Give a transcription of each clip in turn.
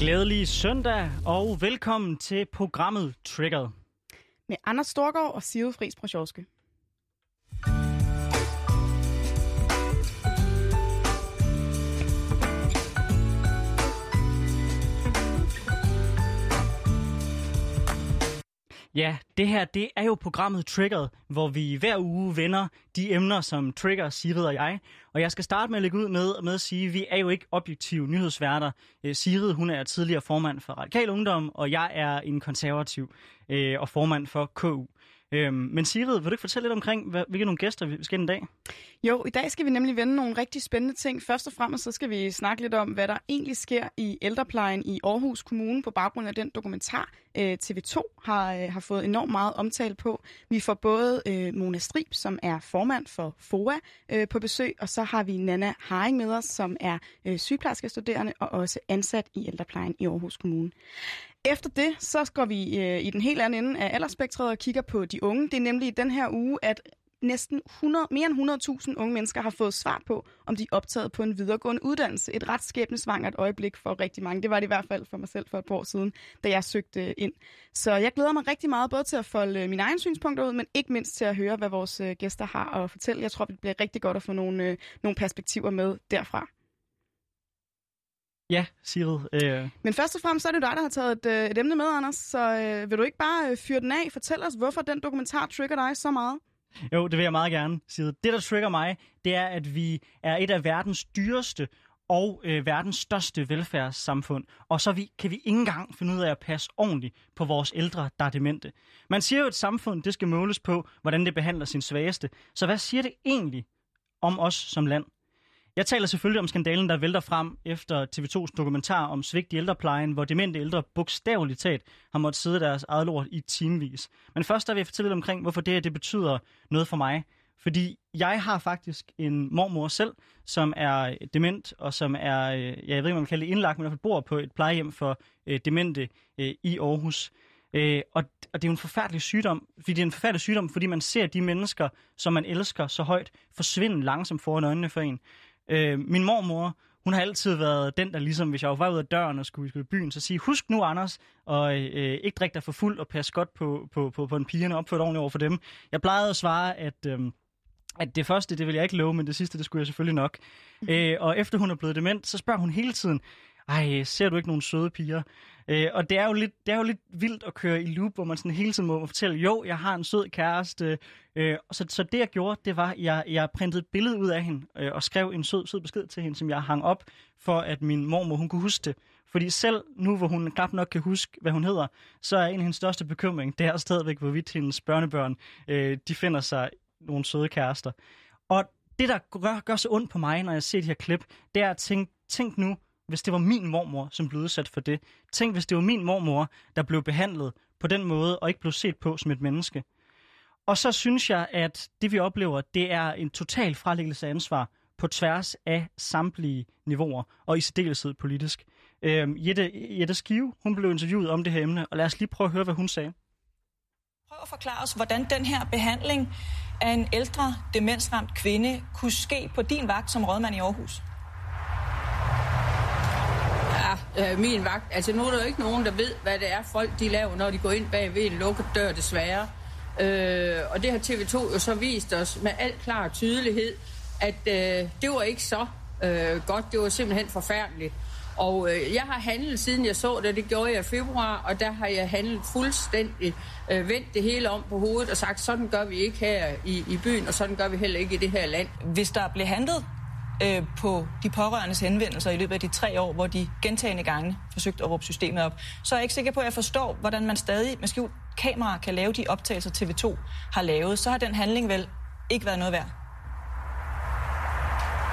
Glædelig søndag, og velkommen til programmet Triggered. Med Anders Storgård og Sive Friis Brosjovske. Ja, det her det er jo programmet Triggered, hvor vi hver uge vender de emner, som trigger Sigrid og jeg. Og jeg skal starte med at lægge ud med, med at sige, at vi er jo ikke objektive nyhedsværter. Øh, hun er tidligere formand for Radikal Ungdom, og jeg er en konservativ øh, og formand for KU. Øhm, men Sigrid, vil du ikke fortælle lidt omkring, hvad, hvilke nogle gæster vi skal i dag? Jo, i dag skal vi nemlig vende nogle rigtig spændende ting. Først og fremmest så skal vi snakke lidt om, hvad der egentlig sker i ældreplejen i Aarhus Kommune på baggrund af den dokumentar, øh, TV2 har, øh, har fået enormt meget omtale på. Vi får både øh, Mona Strib, som er formand for FOA, øh, på besøg, og så har vi Nana Haring med os, som er øh, sygeplejerskestuderende og også ansat i ældreplejen i Aarhus Kommune. Efter det, så går vi øh, i den helt anden ende af aldersspektret og kigger på de unge. Det er nemlig i den her uge, at næsten 100, mere end 100.000 unge mennesker har fået svar på, om de er optaget på en videregående uddannelse. Et ret skæbnesvangert øjeblik for rigtig mange. Det var det i hvert fald for mig selv for et par år siden, da jeg søgte ind. Så jeg glæder mig rigtig meget både til at folde øh, mine egne synspunkter ud, men ikke mindst til at høre, hvad vores øh, gæster har at fortælle. Jeg tror, det bliver rigtig godt at få nogle, øh, nogle perspektiver med derfra. Ja, Sigrid. Øh... Men først og fremmest så er det dig, der har taget et, øh, et emne med, Anders. Så øh, vil du ikke bare øh, fyre den af? Fortæl os, hvorfor den dokumentar trigger dig så meget? Jo, det vil jeg meget gerne, Sigrid. Det, der trigger mig, det er, at vi er et af verdens dyreste og øh, verdens største velfærdssamfund. Og så vi, kan vi ikke engang finde ud af at passe ordentligt på vores ældre, der er demente. Man siger jo, at et samfund det skal måles på, hvordan det behandler sin svageste. Så hvad siger det egentlig om os som land? Jeg taler selvfølgelig om skandalen, der vælter frem efter TV2's dokumentar om svigt i ældreplejen, hvor demente ældre bogstaveligt talt har måttet sidde deres eget lort i timevis. Men først der vil jeg fortælle lidt omkring, hvorfor det, det betyder noget for mig. Fordi jeg har faktisk en mormor selv, som er øh, dement, og som er, øh, jeg ved ikke, om man kan kalde det indlagt, men i hvert fald bor på et plejehjem for øh, demente øh, i Aarhus. Øh, og, og det er jo en forfærdelig sygdom, fordi det er en forfærdelig sygdom, fordi man ser de mennesker, som man elsker så højt, forsvinde langsomt foran øjnene for en. Øh, min mormor, hun har altid været den, der ligesom, hvis jeg var ud af døren og skulle, skulle i byen, så sige, husk nu, Anders, og øh, ikke drikke dig for fuld og passe godt på, på, på, på en pigerne og opføre ordentligt over for dem. Jeg plejede at svare, at... Øh, at det første, det vil jeg ikke love, men det sidste, det skulle jeg selvfølgelig nok. Mm. Øh, og efter hun er blevet dement, så spørger hun hele tiden, ej, ser du ikke nogen søde piger? Øh, og det er, jo lidt, det er jo lidt vildt at køre i loop, hvor man sådan hele tiden må fortælle, jo, jeg har en sød kæreste. Øh, så, så det jeg gjorde, det var, at jeg, jeg printede et billede ud af hende, øh, og skrev en sød, sød besked til hende, som jeg hang op, for at min mormor, hun kunne huske det. Fordi selv nu, hvor hun knap nok kan huske, hvad hun hedder, så er en af hendes største bekymring, det er stadigvæk, hvorvidt hendes børnebørn, øh, de finder sig nogle søde kærester. Og det, der gør, gør så ondt på mig, når jeg ser de her klip, det er at tænke, tænk nu, hvis det var min mormor, som blev udsat for det. Tænk, hvis det var min mormor, der blev behandlet på den måde, og ikke blev set på som et menneske. Og så synes jeg, at det vi oplever, det er en total frelæggelse af ansvar på tværs af samtlige niveauer, og i særdeleshed politisk. Øhm, Jette, Jette Skive, hun blev interviewet om det her emne, og lad os lige prøve at høre, hvad hun sagde. Prøv at forklare os, hvordan den her behandling af en ældre demensramt kvinde kunne ske på din vagt som rådmand i Aarhus øh, min vagt. Altså nu er der jo ikke nogen, der ved, hvad det er, folk de laver, når de går ind bag ved en lukket dør, desværre. Øh, og det har TV2 jo så vist os med al klar tydelighed, at øh, det var ikke så øh, godt. Det var simpelthen forfærdeligt. Og øh, jeg har handlet, siden jeg så det, det gjorde jeg i februar, og der har jeg handlet fuldstændig, øh, vendt det hele om på hovedet og sagt, sådan gør vi ikke her i, i byen, og sådan gør vi heller ikke i det her land. Hvis der blev handlet øh, på de pårørendes henvendelser i løbet af de tre år, hvor de gentagende gange forsøgte at råbe systemet op, så er jeg ikke sikker på, at jeg forstår, hvordan man stadig med skjult kamera kan lave de optagelser, TV2 har lavet. Så har den handling vel ikke været noget værd.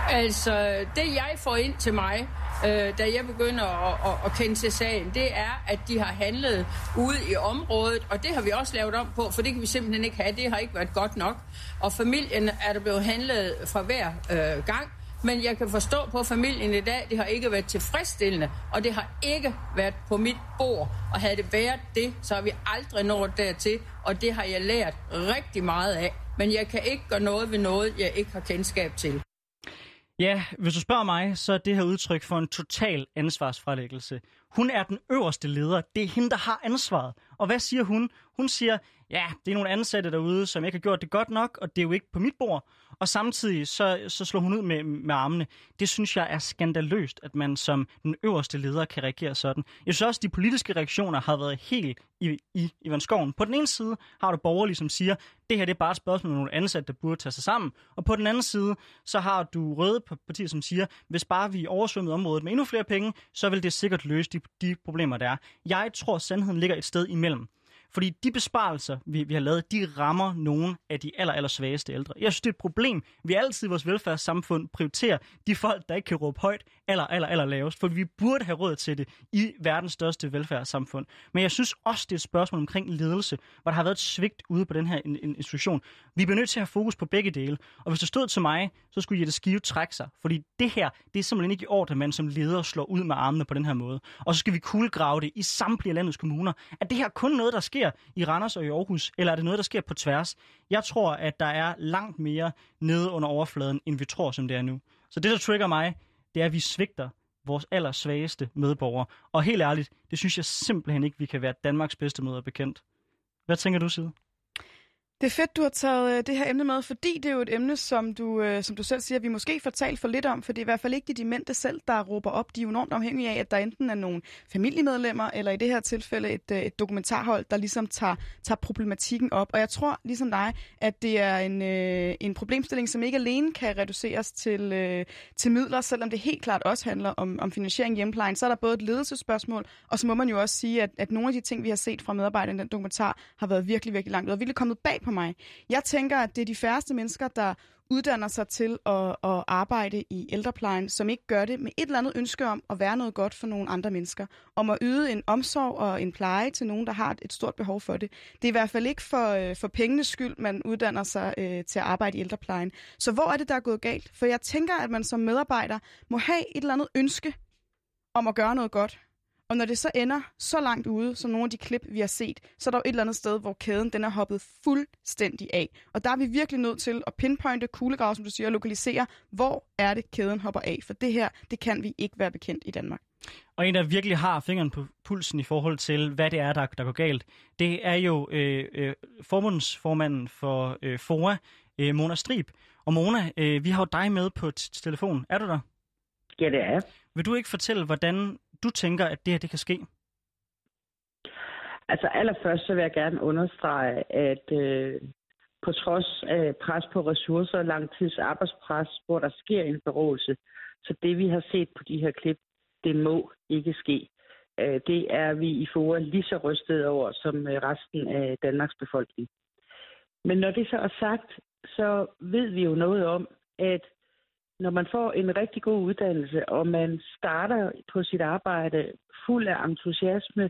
Altså, det jeg får ind til mig, øh, da jeg begynder at, at, at kende til sagen, det er, at de har handlet ude i området, og det har vi også lavet om på, for det kan vi simpelthen ikke have. Det har ikke været godt nok. Og familien er der blevet handlet fra hver øh, gang, men jeg kan forstå på familien i dag, det har ikke været tilfredsstillende, og det har ikke været på mit bord. Og havde det været det, så har vi aldrig nået dertil, og det har jeg lært rigtig meget af. Men jeg kan ikke gøre noget ved noget, jeg ikke har kendskab til. Ja, hvis du spørger mig, så er det her udtryk for en total ansvarsfralæggelse. Hun er den øverste leder. Det er hende, der har ansvaret. Og hvad siger hun? Hun siger, ja, det er nogle ansatte derude, som ikke har gjort det godt nok, og det er jo ikke på mit bord. Og samtidig så, så slår hun ud med, med armene. Det synes jeg er skandaløst, at man som den øverste leder kan reagere sådan. Jeg synes også, at de politiske reaktioner har været helt i, i i Skoven. På den ene side har du borgerlige, som siger, det her det er bare et spørgsmål om nogle ansatte, der burde tage sig sammen. Og på den anden side, så har du røde partier, som siger, hvis bare vi oversvømmede området med endnu flere penge, så vil det sikkert løse de, de problemer, der er. Jeg tror, sandheden ligger et sted imellem. film. Fordi de besparelser, vi, vi har lavet, de rammer nogle af de aller, aller svageste ældre. Jeg synes, det er et problem. Vi altid i vores velfærdssamfund prioriterer de folk, der ikke kan råbe højt, aller, aller, aller lavest. For vi burde have råd til det i verdens største velfærdssamfund. Men jeg synes også, det er et spørgsmål omkring ledelse, hvor der har været et svigt ude på den her institution. Vi bliver nødt til at have fokus på begge dele. Og hvis det stod til mig, så skulle Jette Skive trække sig. Fordi det her, det er simpelthen ikke i orden, at man som leder slår ud med armene på den her måde. Og så skal vi kuglegrave det i samtlige landets kommuner. At det her kun noget, der sker i Randers og i Aarhus, eller er det noget, der sker på tværs? Jeg tror, at der er langt mere nede under overfladen, end vi tror, som det er nu. Så det, der trigger mig, det er, at vi svigter vores allersvageste medborgere. Og helt ærligt, det synes jeg simpelthen ikke, vi kan være Danmarks bedste møder bekendt. Hvad tænker du, Side? Det er fedt, du har taget øh, det her emne med, fordi det er jo et emne, som du, øh, som du selv siger, vi måske får talt for lidt om, for det er i hvert fald ikke de demente selv, der råber op. De er jo enormt afhængige af, at der enten er nogle familiemedlemmer, eller i det her tilfælde et, øh, et dokumentarhold, der ligesom tager, tager problematikken op. Og jeg tror, ligesom dig, at det er en, øh, en problemstilling, som ikke alene kan reduceres til, øh, til midler, selvom det helt klart også handler om, om finansiering i hjemplejen. Så er der både et ledelsesspørgsmål, og så må man jo også sige, at, at nogle af de ting, vi har set fra medarbejderne i den dokumentar, har været virkelig, virkelig langt ud, og virkelig kommet bag på mig. Jeg tænker, at det er de færreste mennesker, der uddanner sig til at, at arbejde i ældreplejen, som ikke gør det med et eller andet ønske om at være noget godt for nogle andre mennesker. Om at yde en omsorg og en pleje til nogen, der har et stort behov for det. Det er i hvert fald ikke for, øh, for pengenes skyld, man uddanner sig øh, til at arbejde i ældreplejen. Så hvor er det, der er gået galt? For jeg tænker, at man som medarbejder må have et eller andet ønske om at gøre noget godt og når det så ender så langt ude, som nogle af de klip, vi har set, så er der jo et eller andet sted, hvor kæden den er hoppet fuldstændig af. Og der er vi virkelig nødt til at pinpointe, kuglegrave, som du siger, og lokalisere, hvor er det, kæden hopper af. For det her, det kan vi ikke være bekendt i Danmark. Og en, der virkelig har fingeren på pulsen i forhold til, hvad det er, der, der går galt, det er jo øh, øh, forbundsformanden for øh, FOA, øh, Mona Strib. Og Mona, øh, vi har jo dig med på telefon. Er du der? Ja, det er Vil du ikke fortælle, hvordan du tænker, at det her det kan ske? Altså allerførst så vil jeg gerne understrege, at øh, på trods af pres på ressourcer og langtids arbejdspres, hvor der sker en forrådelse, så det vi har set på de her klip, det må ikke ske. Øh, det er vi i FOA lige så rystet over som øh, resten af Danmarks befolkning. Men når det så er sagt, så ved vi jo noget om, at når man får en rigtig god uddannelse, og man starter på sit arbejde fuld af entusiasme,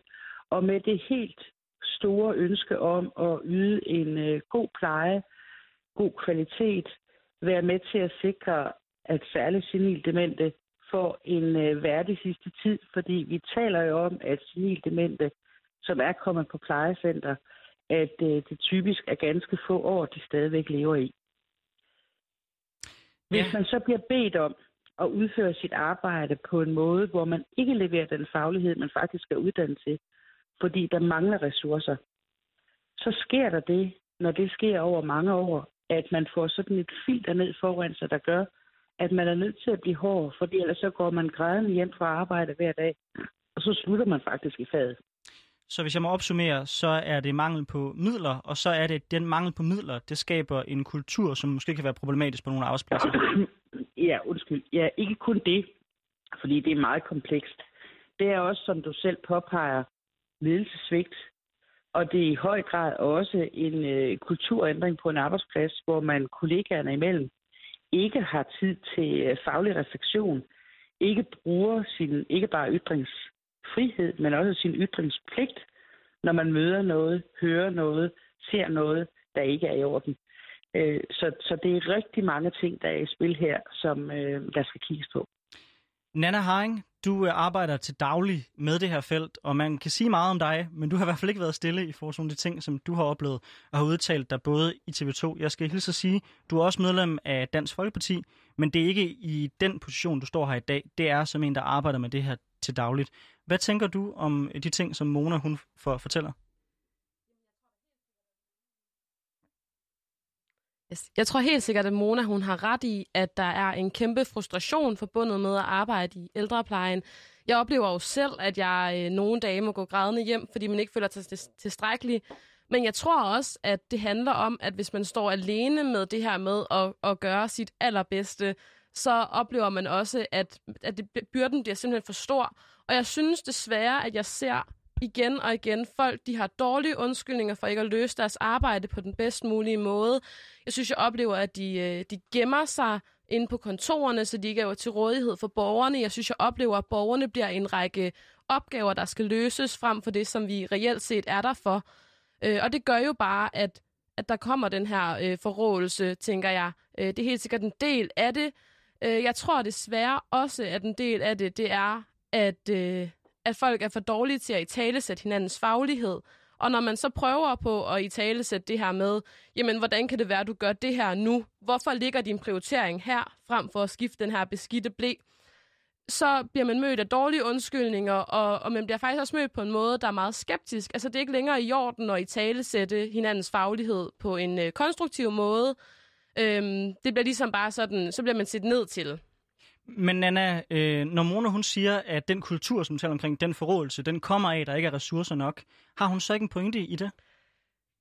og med det helt store ønske om at yde en øh, god pleje, god kvalitet, være med til at sikre, at særligt senildemente får en øh, værdig sidste tid, fordi vi taler jo om, at senildemente, som er kommet på plejecenter, at øh, det typisk er ganske få år, de stadigvæk lever i. Hvis ja. man så bliver bedt om at udføre sit arbejde på en måde, hvor man ikke leverer den faglighed, man faktisk er uddannet til, fordi der mangler ressourcer, så sker der det, når det sker over mange år, at man får sådan et filter ned foran sig, der gør, at man er nødt til at blive hård, fordi ellers så går man grædende hjem fra arbejde hver dag, og så slutter man faktisk i fadet. Så hvis jeg må opsummere, så er det mangel på midler, og så er det den mangel på midler, det skaber en kultur, som måske kan være problematisk på nogle arbejdspladser. Ja, undskyld. Ja, ikke kun det, fordi det er meget komplekst. Det er også, som du selv påpeger, ledelsesvigt, og det er i høj grad også en øh, kulturændring på en arbejdsplads, hvor man kollegaerne imellem ikke har tid til øh, faglig refleksion, ikke bruger sin ikke bare ytrings frihed, men også sin ytringspligt, når man møder noget, hører noget, ser noget, der ikke er i orden. Øh, så, så det er rigtig mange ting, der er i spil her, som øh, der skal kigges på. Nana Haring, du øh, arbejder til daglig med det her felt, og man kan sige meget om dig, men du har i hvert fald ikke været stille i forhold til de ting, som du har oplevet og har udtalt dig både i TV2. Jeg skal hilse at sige, du er også medlem af Dansk Folkeparti, men det er ikke i den position, du står her i dag. Det er som en, der arbejder med det her til dagligt. Hvad tænker du om øh, de ting, som Mona hun for, fortæller? Yes. Jeg tror helt sikkert, at Mona hun har ret i, at der er en kæmpe frustration forbundet med at arbejde i ældreplejen. Jeg oplever jo selv, at jeg øh, nogle dage må gå grædende hjem, fordi man ikke føler sig tilstrækkelig. Men jeg tror også, at det handler om, at hvis man står alene med det her med at, at gøre sit allerbedste, så oplever man også, at, at det, byrden bliver simpelthen for stor. Og jeg synes desværre, at jeg ser igen og igen folk, de har dårlige undskyldninger for ikke at løse deres arbejde på den bedst mulige måde. Jeg synes, jeg oplever, at de, øh, de gemmer sig inde på kontorerne, så de ikke er til rådighed for borgerne. Jeg synes, jeg oplever, at borgerne bliver en række opgaver, der skal løses frem for det, som vi reelt set er der for. Øh, og det gør jo bare, at, at der kommer den her øh, forrådelse, tænker jeg. Øh, det er helt sikkert en del af det. Øh, jeg tror desværre også, at en del af det, det er, at, øh, at folk er for dårlige til at italesætte hinandens faglighed. Og når man så prøver på at italesætte det her med, jamen, hvordan kan det være, at du gør det her nu? Hvorfor ligger din prioritering her, frem for at skifte den her beskidte blæ? så bliver man mødt af dårlige undskyldninger, og, og man bliver faktisk også mødt på en måde, der er meget skeptisk. Altså, det er ikke længere i orden at i tale sætte hinandens faglighed på en øh, konstruktiv måde. Øhm, det bliver ligesom bare sådan, så bliver man set ned til. Men Nana, øh, når Mona hun siger, at den kultur, som taler omkring den forrådelse, den kommer af, at der ikke er ressourcer nok, har hun så ikke en pointe i det?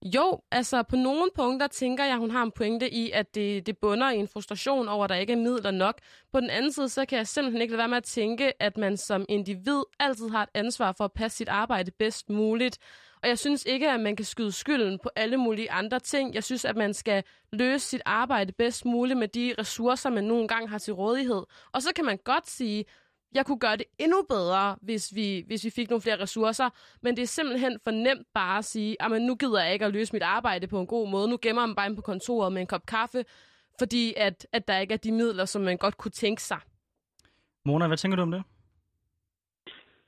Jo, altså på nogle punkter tænker jeg, hun har en pointe i, at det, det bunder i en frustration over, at der ikke er midler nok. På den anden side, så kan jeg simpelthen ikke lade være med at tænke, at man som individ altid har et ansvar for at passe sit arbejde bedst muligt. Og jeg synes ikke, at man kan skyde skylden på alle mulige andre ting. Jeg synes, at man skal løse sit arbejde bedst muligt med de ressourcer, man nogle gange har til rådighed. Og så kan man godt sige, jeg kunne gøre det endnu bedre, hvis vi, hvis vi fik nogle flere ressourcer. Men det er simpelthen for nemt bare at sige, at nu gider jeg ikke at løse mit arbejde på en god måde. Nu gemmer man bare ind på kontoret med en kop kaffe, fordi at, at der ikke er de midler, som man godt kunne tænke sig. Mona, hvad tænker du om det?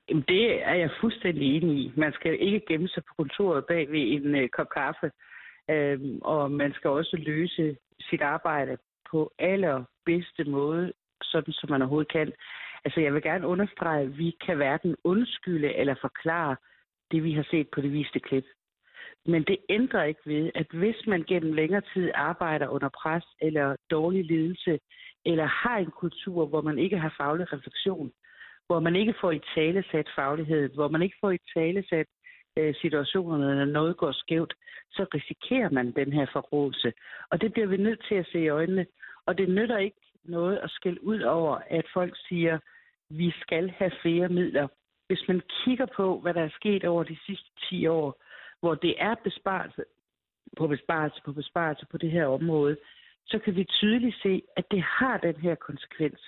Jamen, det er jeg fuldstændig enig i. Man skal ikke gemme sig på kontoret bag ved en øh, kop kaffe. Øhm, og man skal også løse sit arbejde på allerbedste måde, sådan som man overhovedet kan. Altså, jeg vil gerne understrege, at vi kan hverken undskylde eller forklare det, vi har set på det viste klip. Men det ændrer ikke ved, at hvis man gennem længere tid arbejder under pres eller dårlig ledelse, eller har en kultur, hvor man ikke har faglig refleksion, hvor man ikke får i tale sat faglighed, hvor man ikke får i tale sat øh, situationerne, når noget går skævt, så risikerer man den her forrådelse. Og det bliver vi nødt til at se i øjnene. Og det nytter ikke noget at skælde ud over, at folk siger, vi skal have flere midler. Hvis man kigger på, hvad der er sket over de sidste 10 år, hvor det er besparelse på besparelse på besparelse på det her område, så kan vi tydeligt se, at det har den her konsekvens.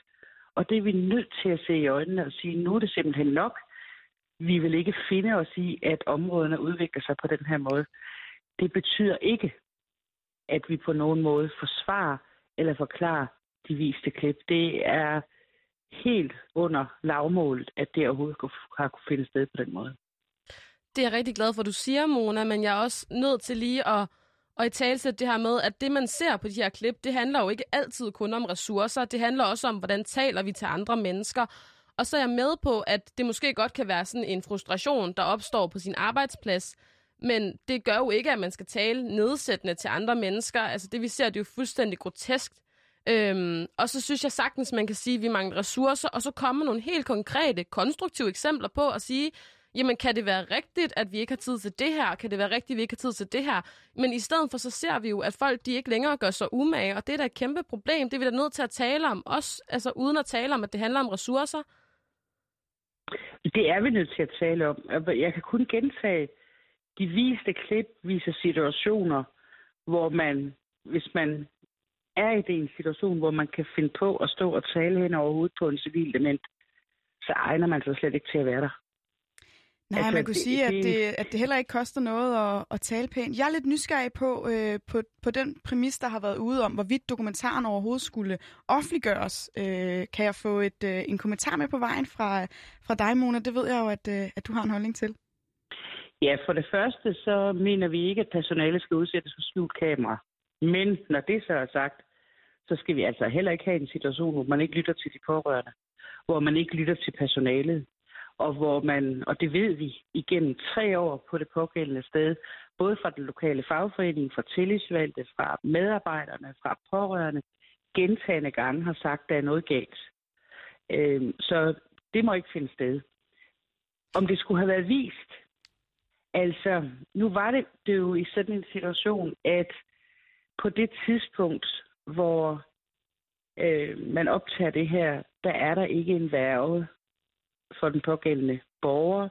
Og det er vi nødt til at se i øjnene og sige, nu er det simpelthen nok. Vi vil ikke finde os i, at områderne udvikler sig på den her måde. Det betyder ikke, at vi på nogen måde forsvarer eller forklarer de viste klip. Det er helt under lavmålet, at det overhovedet har kunne finde sted på den måde. Det er jeg rigtig glad for, at du siger, Mona, men jeg er også nødt til lige at, at i talsætte det her med, at det, man ser på de her klip, det handler jo ikke altid kun om ressourcer. Det handler også om, hvordan taler vi til andre mennesker. Og så er jeg med på, at det måske godt kan være sådan en frustration, der opstår på sin arbejdsplads, men det gør jo ikke, at man skal tale nedsættende til andre mennesker. Altså det, vi ser, det er jo fuldstændig grotesk. Øhm, og så synes jeg sagtens, man kan sige, at vi mangler ressourcer, og så kommer nogle helt konkrete, konstruktive eksempler på at sige, jamen kan det være rigtigt, at vi ikke har tid til det her? Kan det være rigtigt, at vi ikke har tid til det her? Men i stedet for, så ser vi jo, at folk de ikke længere gør sig umage, og det er da et kæmpe problem. Det er vi da nødt til at tale om, også altså uden at tale om, at det handler om ressourcer. Det er vi nødt til at tale om. Altså, jeg kan kun gentage, de viste klip viser situationer, hvor man, hvis man er i en situation, hvor man kan finde på at stå og tale hen over hovedet på en civil dement, så egner man sig slet ikke til at være der. Nej, altså, man kunne det, sige, at det, at det heller ikke koster noget at, at tale pænt. Jeg er lidt nysgerrig på, øh, på, på den præmis, der har været ude om, hvorvidt dokumentaren overhovedet skulle offentliggøres. Øh, kan jeg få et, øh, en kommentar med på vejen fra, fra dig, Mona? Det ved jeg jo, at, øh, at du har en holdning til. Ja, for det første, så mener vi ikke, at personale skal udsættes for skjult kamera. Men når det så er sagt, så skal vi altså heller ikke have en situation, hvor man ikke lytter til de pårørende, hvor man ikke lytter til personalet. og hvor man, og det ved vi, igennem tre år på det pågældende sted, både fra den lokale fagforening, fra tillidsvalgte, fra medarbejderne, fra pårørende, gentagende gange har sagt, at der er noget galt. Øh, så det må ikke finde sted. Om det skulle have været vist, altså, nu var det, det jo i sådan en situation, at på det tidspunkt, hvor øh, man optager det her, der er der ikke en værve for den pågældende borger,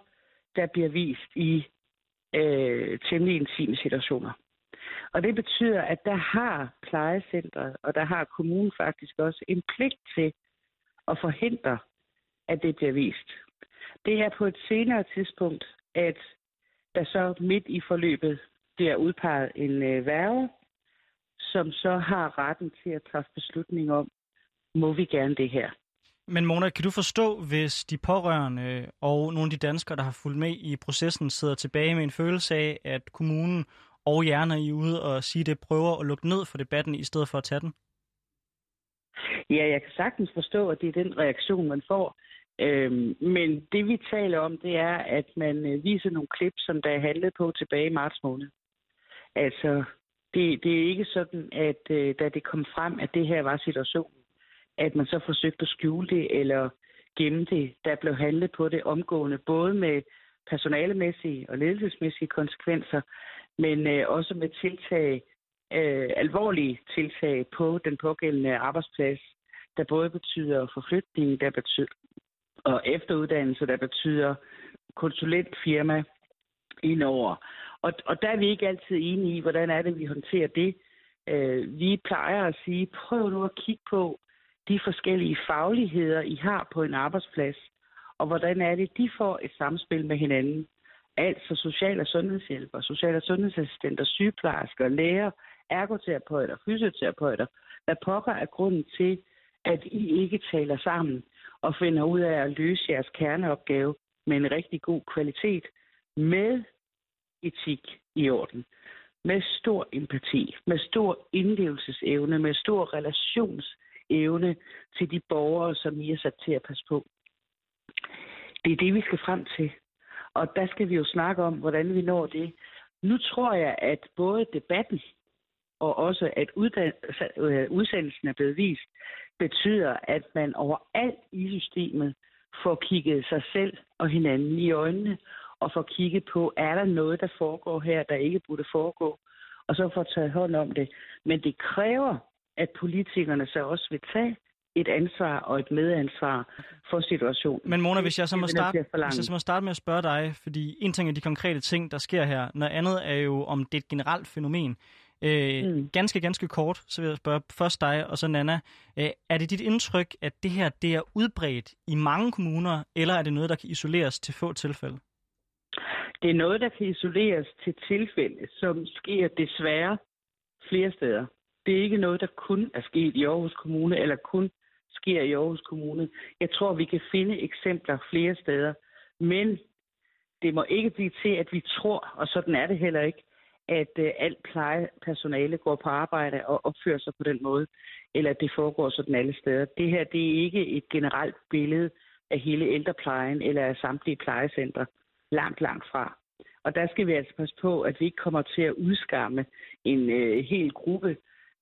der bliver vist i øh, temmelig intime situationer. Og det betyder, at der har plejecentret, og der har kommunen faktisk også en pligt til at forhindre, at det bliver vist. Det er på et senere tidspunkt, at der så midt i forløbet bliver udpeget en øh, værge, som så har retten til at træffe beslutning om, må vi gerne det her. Men Mona, kan du forstå, hvis de pårørende og nogle af de danskere, der har fulgt med i processen, sidder tilbage med en følelse af, at kommunen og jer, I ude og sige det, prøver at lukke ned for debatten, i stedet for at tage den? Ja, jeg kan sagtens forstå, at det er den reaktion, man får. Øhm, men det vi taler om, det er, at man øh, viser nogle klip, som der er handlet på tilbage i marts måned. Altså, det, det er ikke sådan, at øh, da det kom frem, at det her var situationen, at man så forsøgte at skjule det eller gemme det. Der blev handlet på det omgående, både med personalemæssige og ledelsesmæssige konsekvenser, men øh, også med tiltag, øh, alvorlige tiltag på den pågældende arbejdsplads, der både betyder forflytning, der betyder og efteruddannelse, der betyder konsulentfirma indover. Og, og der er vi ikke altid enige i, hvordan er det, vi håndterer det. Øh, vi plejer at sige, prøv nu at kigge på de forskellige fagligheder, I har på en arbejdsplads, og hvordan er det, de får et samspil med hinanden. Altså social- og sundhedshjælper, social- og sundhedsassistenter, sygeplejersker, læger, ergoterapeuter, fysioterapeuter. Hvad pokker er grunden til, at I ikke taler sammen og finder ud af at løse jeres kerneopgave med en rigtig god kvalitet, med etik i orden, med stor empati, med stor indlevelsesevne, med stor relationsevne til de borgere, som I er sat til at passe på. Det er det, vi skal frem til. Og der skal vi jo snakke om, hvordan vi når det. Nu tror jeg, at både debatten og også at øh, udsendelsen er blevet vist, betyder, at man overalt i systemet får kigget sig selv og hinanden i øjnene, og får kigget på, er der noget, der foregår her, der ikke burde foregå, og så får taget hånd om det. Men det kræver, at politikerne så også vil tage et ansvar og et medansvar for situationen. Men Mona, hvis jeg så må starte, hvis jeg så må starte med at spørge dig, fordi en ting er de konkrete ting, der sker her, noget andet er jo, om det er et generelt fænomen. Øh, mm. Ganske, ganske kort, så vil jeg spørge først dig og så Nana. Øh, er det dit indtryk, at det her det er udbredt i mange kommuner, eller er det noget, der kan isoleres til få tilfælde? Det er noget, der kan isoleres til tilfælde, som sker desværre flere steder. Det er ikke noget, der kun er sket i Aarhus Kommune, eller kun sker i Aarhus Kommune. Jeg tror, vi kan finde eksempler flere steder. Men det må ikke blive til, at vi tror, og sådan er det heller ikke, at øh, alt plejepersonale går på arbejde og opfører sig på den måde, eller at det foregår sådan alle steder. Det her det er ikke et generelt billede af hele ældreplejen eller af samtlige plejecentre. Langt, langt fra. Og der skal vi altså passe på, at vi ikke kommer til at udskamme en øh, hel gruppe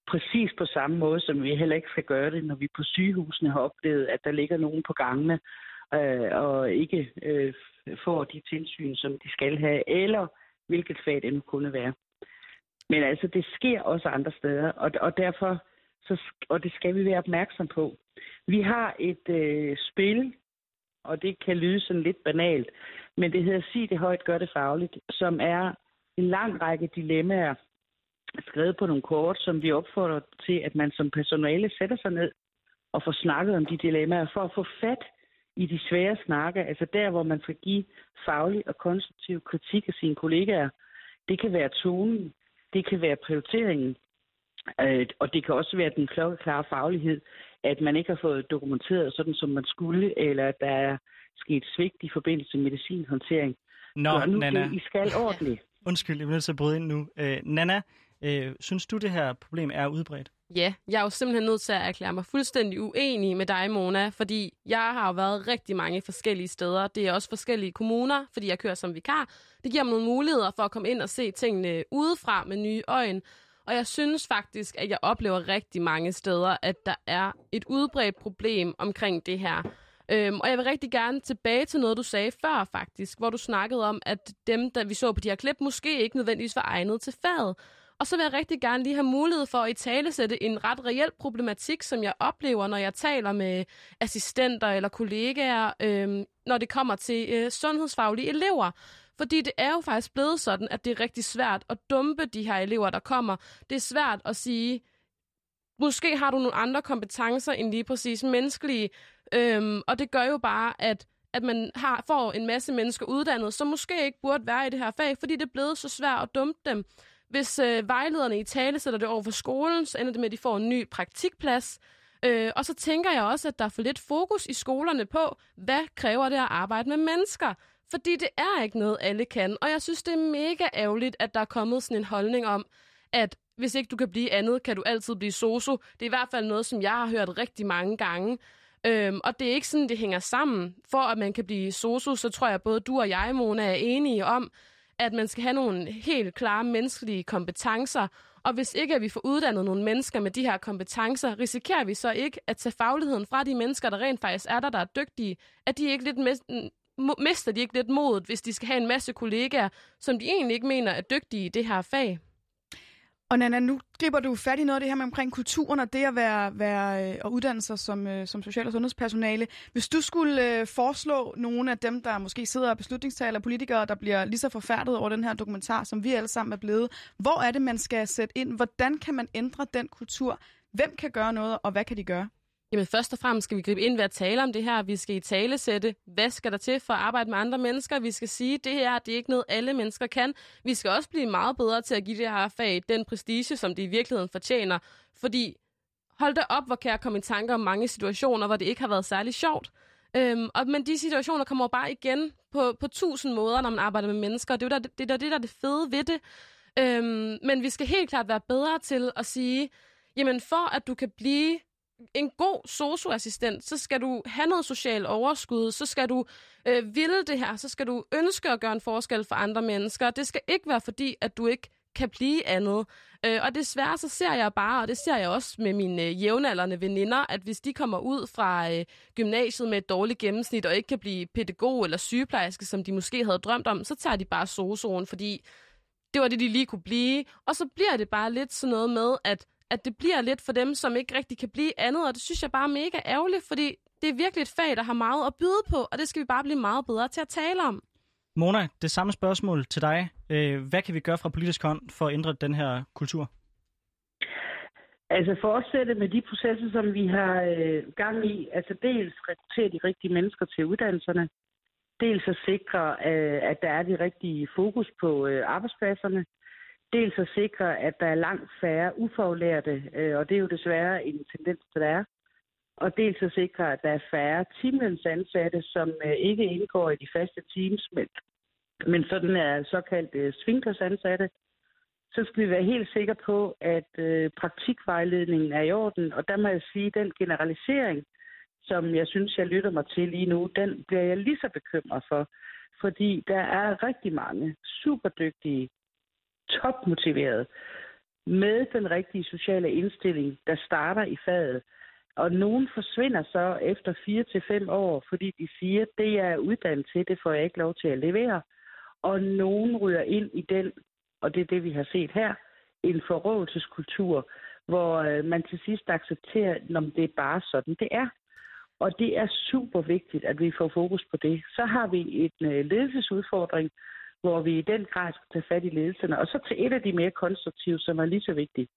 præcis på samme måde, som vi heller ikke skal gøre det, når vi på sygehusene har oplevet, at der ligger nogen på gangene øh, og ikke øh, får de tilsyn, som de skal have, eller hvilket fag det nu kunne være. Men altså, det sker også andre steder, og, og derfor, så, og det skal vi være opmærksom på. Vi har et øh, spil, og det kan lyde sådan lidt banalt, men det hedder Sig det højt, gør det fagligt, som er en lang række dilemmaer, skrevet på nogle kort, som vi opfordrer til, at man som personale sætter sig ned og får snakket om de dilemmaer, for at få fat i de svære snakke, altså der, hvor man skal give faglig og konstruktiv kritik af sine kollegaer. Det kan være tonen, det kan være prioriteringen, øh, og det kan også være den klokkeklare faglighed, at man ikke har fået dokumenteret sådan, som man skulle, eller at der er sket svigt i forbindelse med medicinhåndtering. Nå, nu Nana. Det, I skal ordentligt. Undskyld, jeg bliver nødt til at bryde ind nu. Øh, Nana, øh, synes du, det her problem er udbredt? Ja, jeg er jo simpelthen nødt til at erklære mig fuldstændig uenig med dig, Mona, fordi jeg har jo været rigtig mange forskellige steder. Det er også forskellige kommuner, fordi jeg kører som vikar. Det giver mig nogle muligheder for at komme ind og se tingene udefra med nye øjne. Og jeg synes faktisk, at jeg oplever rigtig mange steder, at der er et udbredt problem omkring det her. Øhm, og jeg vil rigtig gerne tilbage til noget, du sagde før faktisk, hvor du snakkede om, at dem, der vi så på de her klip, måske ikke nødvendigvis var egnet til faget. Og så vil jeg rigtig gerne lige have mulighed for at i tale sætte en ret reel problematik, som jeg oplever, når jeg taler med assistenter eller kollegaer, øhm, når det kommer til øh, sundhedsfaglige elever. Fordi det er jo faktisk blevet sådan, at det er rigtig svært at dumpe de her elever, der kommer. Det er svært at sige, måske har du nogle andre kompetencer end lige præcis menneskelige, øhm, og det gør jo bare, at at man har, får en masse mennesker uddannet, som måske ikke burde være i det her fag, fordi det er blevet så svært at dumpe dem. Hvis øh, vejlederne i tale sætter det over for skolen, så ender det med, at de får en ny praktikplads. Øh, og så tænker jeg også, at der er for lidt fokus i skolerne på, hvad kræver det at arbejde med mennesker. Fordi det er ikke noget, alle kan. Og jeg synes, det er mega ærgerligt, at der er kommet sådan en holdning om, at hvis ikke du kan blive andet, kan du altid blive soso. Det er i hvert fald noget, som jeg har hørt rigtig mange gange. Øhm, og det er ikke sådan, det hænger sammen. For at man kan blive sosu, så tror jeg, både du og jeg, Mona, er enige om, at man skal have nogle helt klare menneskelige kompetencer. Og hvis ikke at vi får uddannet nogle mennesker med de her kompetencer, risikerer vi så ikke at tage fagligheden fra de mennesker, der rent faktisk er der, der er dygtige, at de ikke lidt mister de ikke lidt modet, hvis de skal have en masse kollegaer, som de egentlig ikke mener er dygtige i det her fag. Og Nana, nu griber du fat i noget af det her med omkring kulturen og det at være, være øh, og uddanne sig som, øh, som social- og sundhedspersonale. Hvis du skulle øh, foreslå nogle af dem, der måske sidder og beslutningstaler politikere, der bliver lige så forfærdet over den her dokumentar, som vi alle sammen er blevet, hvor er det, man skal sætte ind? Hvordan kan man ændre den kultur? Hvem kan gøre noget, og hvad kan de gøre? Jamen først og fremmest skal vi gribe ind ved at tale om det her. Vi skal i tale sætte, hvad skal der til for at arbejde med andre mennesker? Vi skal sige, at det her det er ikke noget, alle mennesker kan. Vi skal også blive meget bedre til at give det her fag den prestige, som det i virkeligheden fortjener. Fordi hold da op, hvor kan jeg komme i tanker om mange situationer, hvor det ikke har været særlig sjovt. Øhm, og, men de situationer kommer jo bare igen på, på tusind måder, når man arbejder med mennesker. Det er jo der, det, der, det, der er det fede ved det. Øhm, men vi skal helt klart være bedre til at sige, jamen for at du kan blive en god socioassistent, så skal du have noget social overskud, så skal du øh, ville det her, så skal du ønske at gøre en forskel for andre mennesker. Det skal ikke være fordi, at du ikke kan blive andet. Øh, og desværre så ser jeg bare, og det ser jeg også med mine øh, jævnaldrende veninder, at hvis de kommer ud fra øh, gymnasiet med et dårligt gennemsnit og ikke kan blive pædagog eller sygeplejerske, som de måske havde drømt om, så tager de bare sozoen, fordi det var det, de lige kunne blive. Og så bliver det bare lidt sådan noget med, at at det bliver lidt for dem, som ikke rigtig kan blive andet, og det synes jeg bare er mega ærgerligt, fordi det er virkelig et fag, der har meget at byde på, og det skal vi bare blive meget bedre til at tale om. Mona, det samme spørgsmål til dig. Øh, hvad kan vi gøre fra politisk hånd for at ændre den her kultur? Altså fortsætte med de processer, som vi har øh, gang i. Altså dels rekruttere de rigtige mennesker til uddannelserne. Dels at sikre, øh, at der er de rigtige fokus på øh, arbejdspladserne. Dels at sikre, at der er langt færre ufaglærte, øh, og det er jo desværre en tendens, der er. Og dels at sikre, at der er færre timelønsansatte, som øh, ikke indgår i de faste teams, men, men sådan er såkaldt øh, svinkersansatte. Så skal vi være helt sikre på, at øh, praktikvejledningen er i orden. Og der må jeg sige, at den generalisering, som jeg synes, jeg lytter mig til lige nu, den bliver jeg lige så bekymret for. Fordi der er rigtig mange superdygtige topmotiveret med den rigtige sociale indstilling, der starter i faget. Og nogen forsvinder så efter fire til fem år, fordi de siger, det jeg er uddannet til, det får jeg ikke lov til at levere. Og nogen ryger ind i den, og det er det, vi har set her, en forrådelseskultur, hvor øh, man til sidst accepterer, at det er bare sådan, det er. Og det er super vigtigt, at vi får fokus på det. Så har vi en øh, ledelsesudfordring, hvor vi i den grad skal tage fat i ledelserne. Og så til et af de mere konstruktive, som er lige så vigtigt.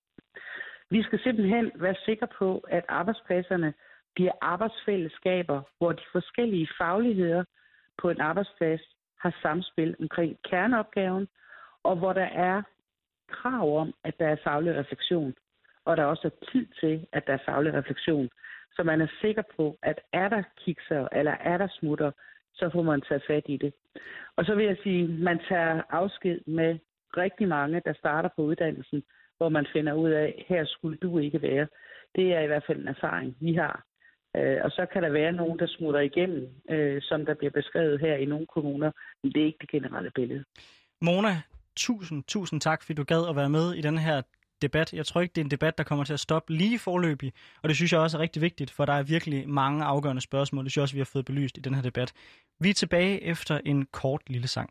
Vi skal simpelthen være sikre på, at arbejdspladserne bliver arbejdsfællesskaber, hvor de forskellige fagligheder på en arbejdsplads har samspil omkring kerneopgaven, og hvor der er krav om, at der er faglig refleksion, og der også er tid til, at der er faglig refleksion. Så man er sikker på, at er der kikser, eller er der smutter, så får man taget fat i det. Og så vil jeg sige, at man tager afsked med rigtig mange, der starter på uddannelsen, hvor man finder ud af, her skulle du ikke være. Det er i hvert fald en erfaring, vi har. Øh, og så kan der være nogen, der smutter igennem, øh, som der bliver beskrevet her i nogle kommuner, men det er ikke det generelle billede. Mona, tusind, tusind tak, fordi du gad at være med i den her debat. Jeg tror ikke, det er en debat, der kommer til at stoppe lige forløbig, og det synes jeg også er rigtig vigtigt, for der er virkelig mange afgørende spørgsmål. Det synes jeg også, vi har fået belyst i den her debat. Vi er tilbage efter en kort lille sang.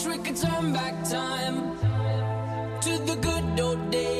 Wish we could turn back time to the good old days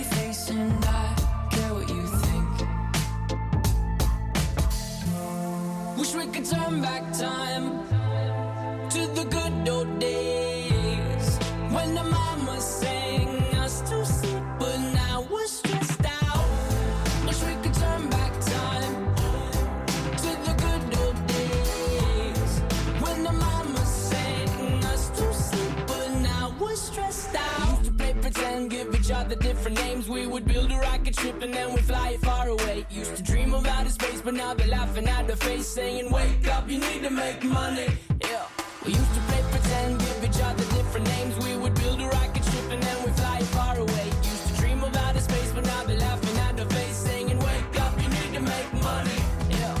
turn back time to the good old days different names. We would build a rocket ship and then we'd fly it far away. Used to dream of outer space, but now they're laughing at the face, saying, Wake up, you need to make money. Yeah. We used to play pretend, give each other different names. We would build a rocket ship and then we'd fly it far away. Used to dream of outer space, but now they're laughing at the face, saying, Wake up, you need to make money. Yeah.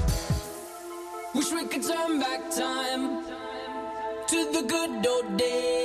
Wish we could turn back time to the good old days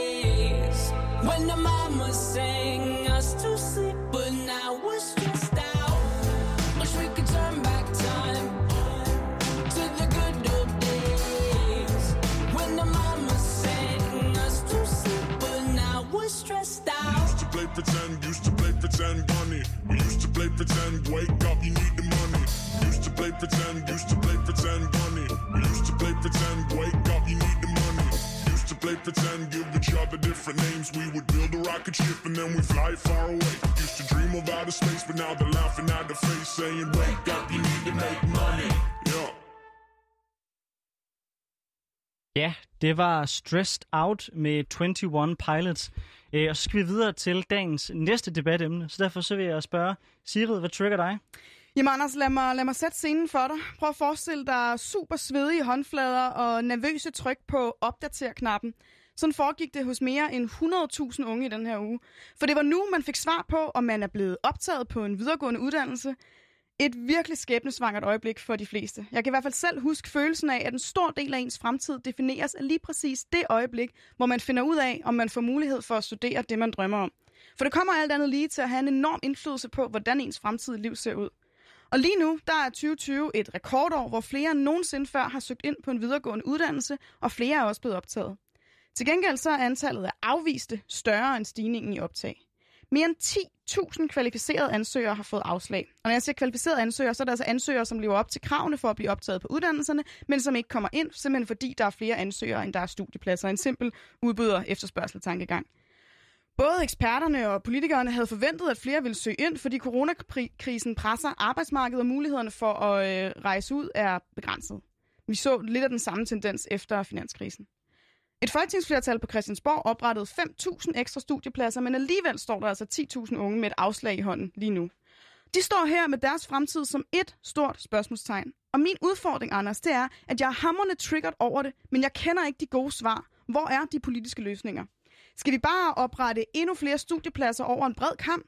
pretend, used to play pretend, bunny. We used to play pretend, wake up, you need the money. Used to play pretend, used to play pretend, bunny. We used to play pretend, wake up, you need the money. Used to play pretend, give each other different names. We would build a rocket ship and then we fly far away. Used to dream of outer space, but now they're laughing at the face, saying, Wake up, you need to make money. Yeah. Ja, det var Stressed Out med 21 Pilots. Øh, og så skal vi videre til dagens næste debatemne. Så derfor så vil jeg spørge, Sigrid, hvad trigger dig? Jamen Anders, lad mig, lad mig sætte scenen for dig. Prøv at forestille dig super svedige håndflader og nervøse tryk på opdater-knappen. Sådan foregik det hos mere end 100.000 unge i den her uge. For det var nu, man fik svar på, om man er blevet optaget på en videregående uddannelse. Et virkelig skæbnesvangert øjeblik for de fleste. Jeg kan i hvert fald selv huske følelsen af, at en stor del af ens fremtid defineres af lige præcis det øjeblik, hvor man finder ud af, om man får mulighed for at studere det, man drømmer om. For det kommer alt andet lige til at have en enorm indflydelse på, hvordan ens fremtidige liv ser ud. Og lige nu, der er 2020 et rekordår, hvor flere end nogensinde før har søgt ind på en videregående uddannelse, og flere er også blevet optaget. Til gengæld så er antallet af afviste større end stigningen i optag. Mere end 10.000 kvalificerede ansøgere har fået afslag. Og når jeg siger kvalificerede ansøgere, så er det altså ansøgere, som lever op til kravene for at blive optaget på uddannelserne, men som ikke kommer ind, simpelthen fordi der er flere ansøgere, end der er studiepladser. En simpel udbyder efterspørgseltankegang. Både eksperterne og politikerne havde forventet, at flere ville søge ind, fordi coronakrisen presser arbejdsmarkedet, og mulighederne for at øh, rejse ud er begrænset. Vi så lidt af den samme tendens efter finanskrisen. Et folketingsflertal på Christiansborg oprettede 5.000 ekstra studiepladser, men alligevel står der altså 10.000 unge med et afslag i hånden lige nu. De står her med deres fremtid som et stort spørgsmålstegn. Og min udfordring, Anders, det er, at jeg er hammerne triggeret over det, men jeg kender ikke de gode svar. Hvor er de politiske løsninger? Skal vi bare oprette endnu flere studiepladser over en bred kamp?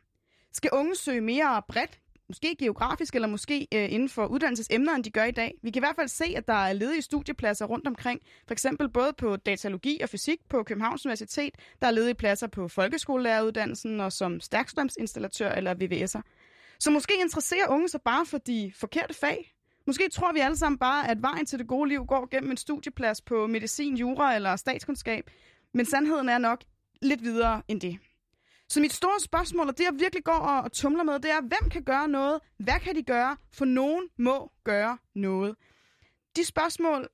Skal unge søge mere bredt, måske geografisk eller måske øh, inden for uddannelsesemner, end de gør i dag? Vi kan i hvert fald se, at der er ledige studiepladser rundt omkring. For eksempel både på datalogi og fysik på Københavns Universitet. Der er ledige pladser på folkeskolelæreruddannelsen og som stærkstrømsinstallatør eller VVS'er. Så måske interesserer unge sig bare for de forkerte fag. Måske tror vi alle sammen bare, at vejen til det gode liv går gennem en studieplads på medicin, jura eller statskundskab. Men sandheden er nok lidt videre end det. Så mit store spørgsmål, og det jeg virkelig går og, og tumler med, det er, hvem kan gøre noget? Hvad kan de gøre? For nogen må gøre noget. De spørgsmål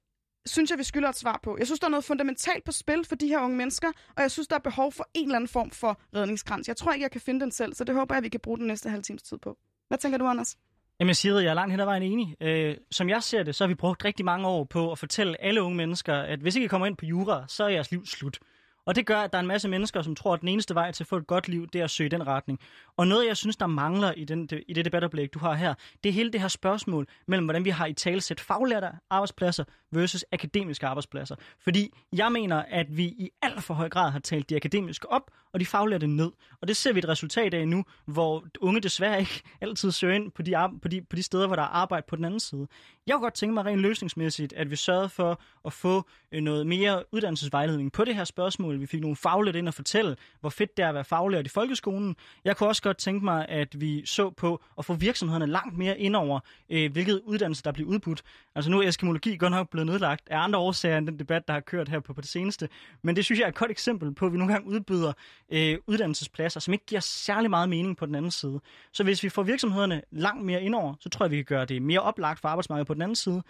synes jeg, vi skylder et svar på. Jeg synes, der er noget fundamentalt på spil for de her unge mennesker, og jeg synes, der er behov for en eller anden form for redningskrans. Jeg tror ikke, jeg kan finde den selv, så det håber jeg, vi kan bruge den næste halve times tid på. Hvad tænker du, Anders? Jamen Sigrid, jeg er langt hen ad vejen enig. Øh, som jeg ser det, så har vi brugt rigtig mange år på at fortælle alle unge mennesker, at hvis ikke I kommer ind på jura, så er jeres liv slut. Og det gør, at der er en masse mennesker, som tror, at den eneste vej til at få et godt liv, det er at søge den retning. Og noget, jeg synes, der mangler i, den, i det debatoplæg, du har her, det er hele det her spørgsmål mellem, hvordan vi har i talsæt faglærte arbejdspladser versus akademiske arbejdspladser. Fordi jeg mener, at vi i alt for høj grad har talt de akademiske op, og de faglærte ned. Og det ser vi et resultat af nu, hvor unge desværre ikke altid søger ind på de, på de, på de steder, hvor der er arbejde på den anden side. Jeg kunne godt tænke mig rent løsningsmæssigt, at vi sørgede for at få øh, noget mere uddannelsesvejledning på det her spørgsmål. Vi fik nogle faglært ind og fortælle, hvor fedt det er at være faglært i folkeskolen. Jeg kunne også godt tænke mig, at vi så på at få virksomhederne langt mere ind over, øh, hvilket uddannelse der bliver udbudt. Altså nu er eskimologi godt nok blevet nedlagt af andre årsager end den debat, der har kørt her på, på det seneste. Men det synes jeg er et godt eksempel på, at vi nogle gange udbyder øh, uddannelsespladser, som ikke giver særlig meget mening på den anden side. Så hvis vi får virksomhederne langt mere indover, så tror jeg, vi kan gøre det mere oplagt for arbejdsmarkedet på den anden side.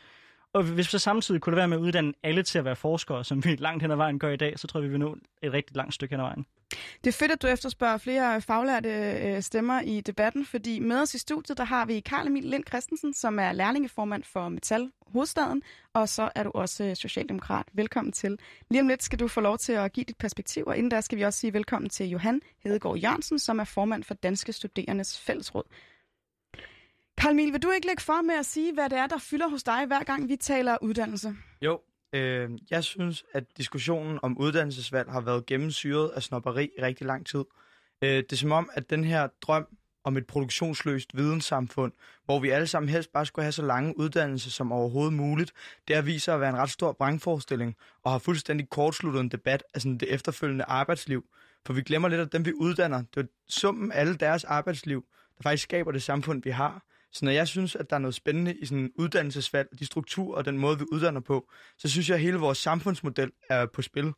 Og hvis vi så samtidig kunne det være med at uddanne alle til at være forskere, som vi langt hen ad vejen gør i dag, så tror jeg, vi vil nå et rigtig langt stykke hen ad vejen. Det er fedt, at du efterspørger flere faglærte øh, stemmer i debatten, fordi med os i studiet, der har vi Karl Emil Lind Christensen, som er lærlingeformand for Metal Hovedstaden, og så er du også øh, socialdemokrat. Velkommen til. Lige om lidt skal du få lov til at give dit perspektiv, og inden der skal vi også sige velkommen til Johan Hedegaard Jørgensen, som er formand for Danske Studerendes Fællesråd. Karl vil du ikke lægge for med at sige, hvad det er, der fylder hos dig, hver gang vi taler uddannelse? Jo, øh, jeg synes, at diskussionen om uddannelsesvalg har været gennemsyret af snopperi i rigtig lang tid. Øh, det er som om, at den her drøm om et produktionsløst videnssamfund, hvor vi alle sammen helst bare skulle have så lange uddannelser som overhovedet muligt, det har vist sig at være en ret stor brangforestilling, og har fuldstændig kortsluttet en debat af sådan det efterfølgende arbejdsliv. For vi glemmer lidt, at dem vi uddanner, det er summen af alle deres arbejdsliv, der faktisk skaber det samfund, vi har. Så når jeg synes, at der er noget spændende i sådan uddannelsesvalg, de strukturer og den måde, vi uddanner på, så synes jeg, at hele vores samfundsmodel er på spil.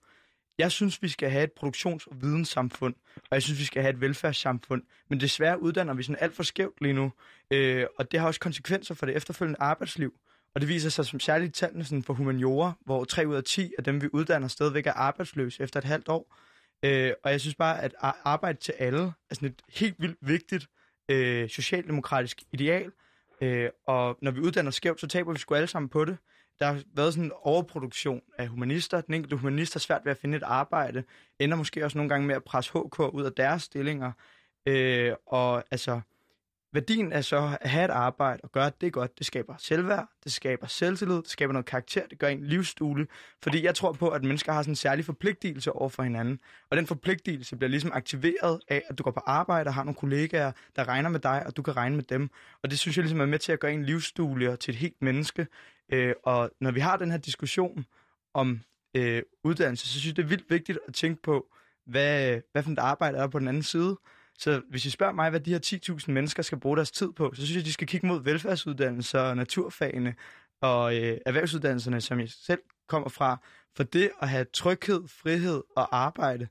Jeg synes, vi skal have et produktions- og videnssamfund, og jeg synes, vi skal have et velfærdssamfund. Men desværre uddanner vi sådan alt for skævt lige nu, øh, og det har også konsekvenser for det efterfølgende arbejdsliv. Og det viser sig som særligt tallene sådan for humaniora, hvor 3 ud af 10 af dem, vi uddanner, stadigvæk er arbejdsløse efter et halvt år. Øh, og jeg synes bare, at arbejde til alle er sådan et helt vildt vigtigt øh, socialdemokratisk ideal. Øh, og når vi uddanner skævt, så taber vi sgu alle sammen på det. Der har været sådan en overproduktion af humanister. Den enkelte humanist har svært ved at finde et arbejde. Ender måske også nogle gange med at presse HK ud af deres stillinger. Øh, og altså, værdien er så at have et arbejde og gøre det godt. Det skaber selvværd, det skaber selvtillid, det skaber noget karakter, det gør en livsstule. Fordi jeg tror på, at mennesker har sådan en særlig forpligtelse over for hinanden. Og den forpligtelse bliver ligesom aktiveret af, at du går på arbejde og har nogle kollegaer, der regner med dig, og du kan regne med dem. Og det synes jeg ligesom er med til at gøre en livsstule til et helt menneske. Øh, og når vi har den her diskussion om øh, uddannelse, så synes jeg, det er vildt vigtigt at tænke på, hvad, hvad for et arbejde er der på den anden side. Så hvis I spørger mig, hvad de her 10.000 mennesker skal bruge deres tid på, så synes jeg, de skal kigge mod velfærdsuddannelser og naturfagene og øh, erhvervsuddannelserne, som jeg selv kommer fra. For det at have tryghed, frihed og arbejde,